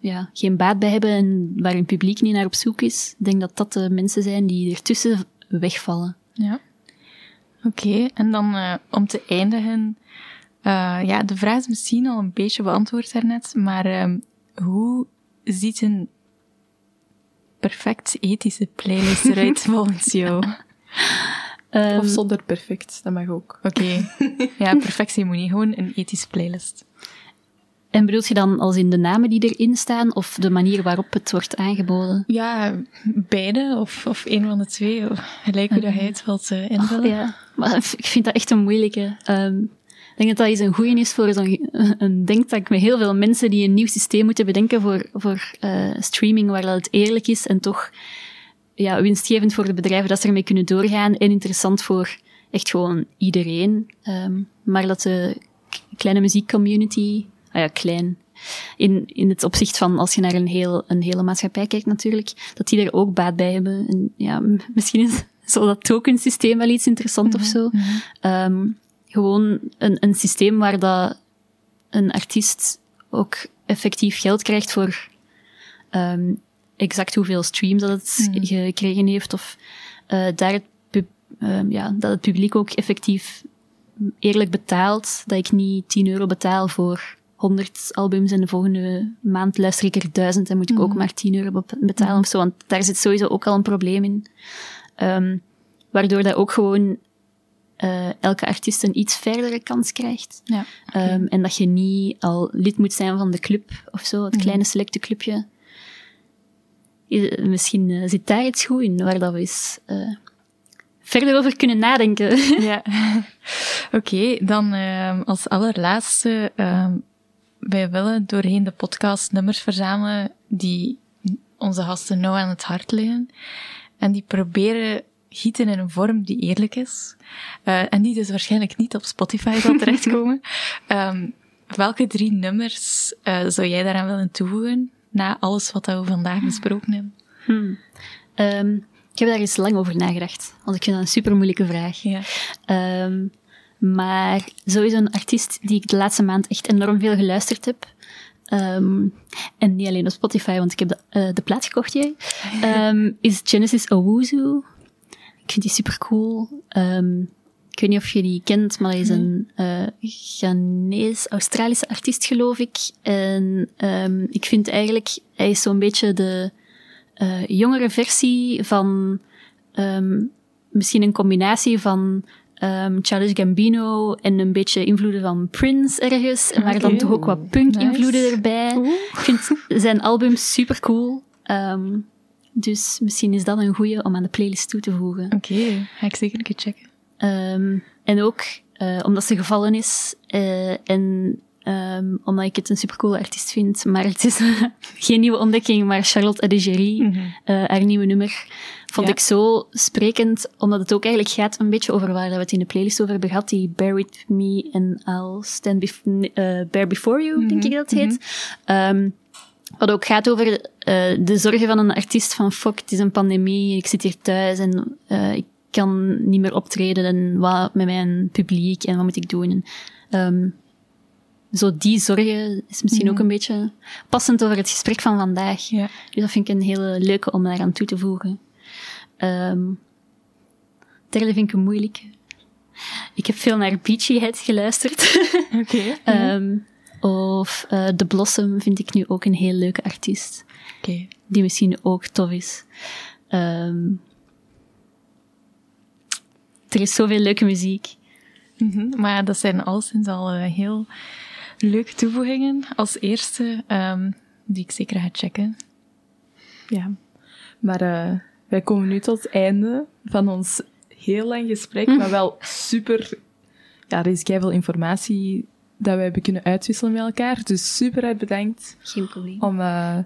Speaker 3: ja, geen baat bij hebben en waar hun publiek niet naar op zoek is. Ik denk dat dat de mensen zijn die ertussen wegvallen.
Speaker 4: Ja. Oké, en dan eh, om te eindigen. eh, ja, de vraag is misschien al een beetje beantwoord daarnet, maar ehm, hoe ziet een perfect ethische playlist eruit [LAUGHS] volgens jou?
Speaker 3: Ehm,
Speaker 2: Of zonder perfect, dat mag ook.
Speaker 4: Oké, [LAUGHS] ja, perfectie moet niet, gewoon een ethische playlist.
Speaker 3: En bedoelt je dan als in de namen die erin staan of de manier waarop het wordt aangeboden?
Speaker 4: Ja, beide of, of een van de twee, of gelijk hoe dat jij het wilt eh, invullen.
Speaker 3: Oh, ja, maar ik vind dat echt een moeilijke. Ehm, denk dat dat eens een goeie is voor zo'n [LAUGHS] een denktank met heel veel mensen die een nieuw systeem moeten bedenken voor, voor eh, streaming waar dat het eerlijk is en toch ja, winstgevend voor de bedrijven dat ze ermee kunnen doorgaan en interessant voor echt gewoon iedereen. Ehm, maar dat de kleine muziekcommunity, ah ja, klein, in, in het opzicht van als je naar een, heel, een hele maatschappij kijkt natuurlijk, dat die er ook baat bij hebben. En ja, misschien is [LAUGHS] zo dat tokensysteem wel iets interessant of zo. Ehm, gewoon een, een systeem waar dat een artiest ook effectief geld krijgt voor ehm, exact hoeveel streams dat het gekregen heeft. Of eh, daar het, ehm, ja, dat het publiek ook effectief eerlijk betaalt. Dat ik niet 10 euro betaal voor 100 albums en de volgende maand luister ik er 1000 en moet ik ook maar 10 euro be- betalen of zo. Want daar zit sowieso ook al een probleem in. Ehm, waardoor dat ook gewoon uh, elke artiest een iets verdere kans krijgt.
Speaker 4: Ja,
Speaker 3: okay. um, en dat je niet al lid moet zijn van de club of zo, het mm. kleine selecte clubje. Misschien uh, zit daar iets goed in, waar dat we eens uh, verder over kunnen nadenken. [LAUGHS]
Speaker 4: ja. [LAUGHS] Oké, okay, dan uh, als allerlaatste, wij willen doorheen de podcast nummers verzamelen die onze gasten nou aan het hart liggen. En die proberen gieten in een vorm die eerlijk is. Uh, en die dus waarschijnlijk niet op Spotify zal [LAUGHS] terechtkomen. um, welke drie nummers uh, zou jij daaraan willen toevoegen, na alles wat we vandaag besproken hebben?
Speaker 3: Hmm. Um, ik heb daar eens lang over nagedacht, want ik vind dat een super moeilijke vraag.
Speaker 4: Ja.
Speaker 3: Um, maar sowieso een artiest die ik de laatste maand echt enorm veel geluisterd heb. Um, en niet alleen op Spotify, want ik heb de, uh, de plaat gekocht, jij. Um, [LAUGHS] is Genesis Owuzu. Ik vind die super cool. Um, ik weet niet of je die kent, maar hij is een uh, Ghanese, Australische artiest, geloof ik. En um, ik vind eigenlijk, hij is zo'n beetje de uh, jongere versie van um, misschien een combinatie van um, Charles Gambino en een beetje invloeden van Prince ergens, maar okay. dan toch ook wat punk-invloeden nice. erbij. Ik vind zijn album super cool. Um, dus misschien is dat een goeie om aan de playlist toe te voegen.
Speaker 4: Oké, okay. ga ik zeker een keer checken.
Speaker 3: Um, en ook uh, omdat ze gevallen is uh, en um, omdat ik het een supercoole artiest vind. Maar het is [LAUGHS] geen nieuwe ontdekking, maar Charlotte Adigéry, mm -hmm. uh, haar nieuwe nummer, vond ja. ik zo sprekend, omdat het ook eigenlijk gaat een beetje over waar we het in de playlist over hebben gehad, die Bear With Me and I'll Stand Bef Bear Before You, mm -hmm. denk ik dat het heet. Mm -hmm. um, wat ook gaat over uh, de zorgen van een artiest van fuck, het is een pandemie, ik zit hier thuis en uh, ik kan niet meer optreden en wat met mijn publiek en wat moet ik doen. En, um, zo die zorgen is misschien mm. ook een beetje passend over het gesprek van vandaag.
Speaker 4: Ja.
Speaker 3: Dus dat vind ik een hele leuke om daar aan toe te voegen. Um, vind ik een moeilijke. Ik heb veel naar Beachy Head geluisterd.
Speaker 4: Oké. Okay. [LAUGHS]
Speaker 3: um, of uh, The Blossom vind ik nu ook een heel leuke artiest.
Speaker 4: Okay.
Speaker 3: Die misschien ook tof is. Um, er is zoveel leuke muziek.
Speaker 4: Mm -hmm, maar dat zijn alleszins al uh, heel leuke toevoegingen. Als eerste, um, die ik zeker ga checken.
Speaker 2: Ja, maar uh, wij komen nu tot het einde van ons heel lang gesprek, maar wel super... Ja, er is veel informatie dat we hebben kunnen uitwisselen met elkaar. Dus super uit bedankt.
Speaker 3: Geen probleem.
Speaker 2: Om uh,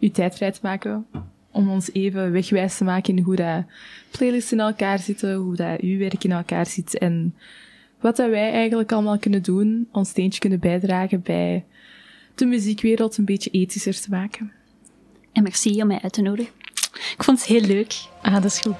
Speaker 2: uw tijd vrij te maken. Om ons even wegwijs te maken in hoe dat playlists in elkaar zitten, hoe dat uw werk in elkaar zit en wat dat wij eigenlijk allemaal kunnen doen, ons steentje kunnen bijdragen bij de muziekwereld een beetje ethischer te maken.
Speaker 3: En merci om mij uit te nodigen. Ik vond het heel leuk.
Speaker 4: Ah, dat is goed.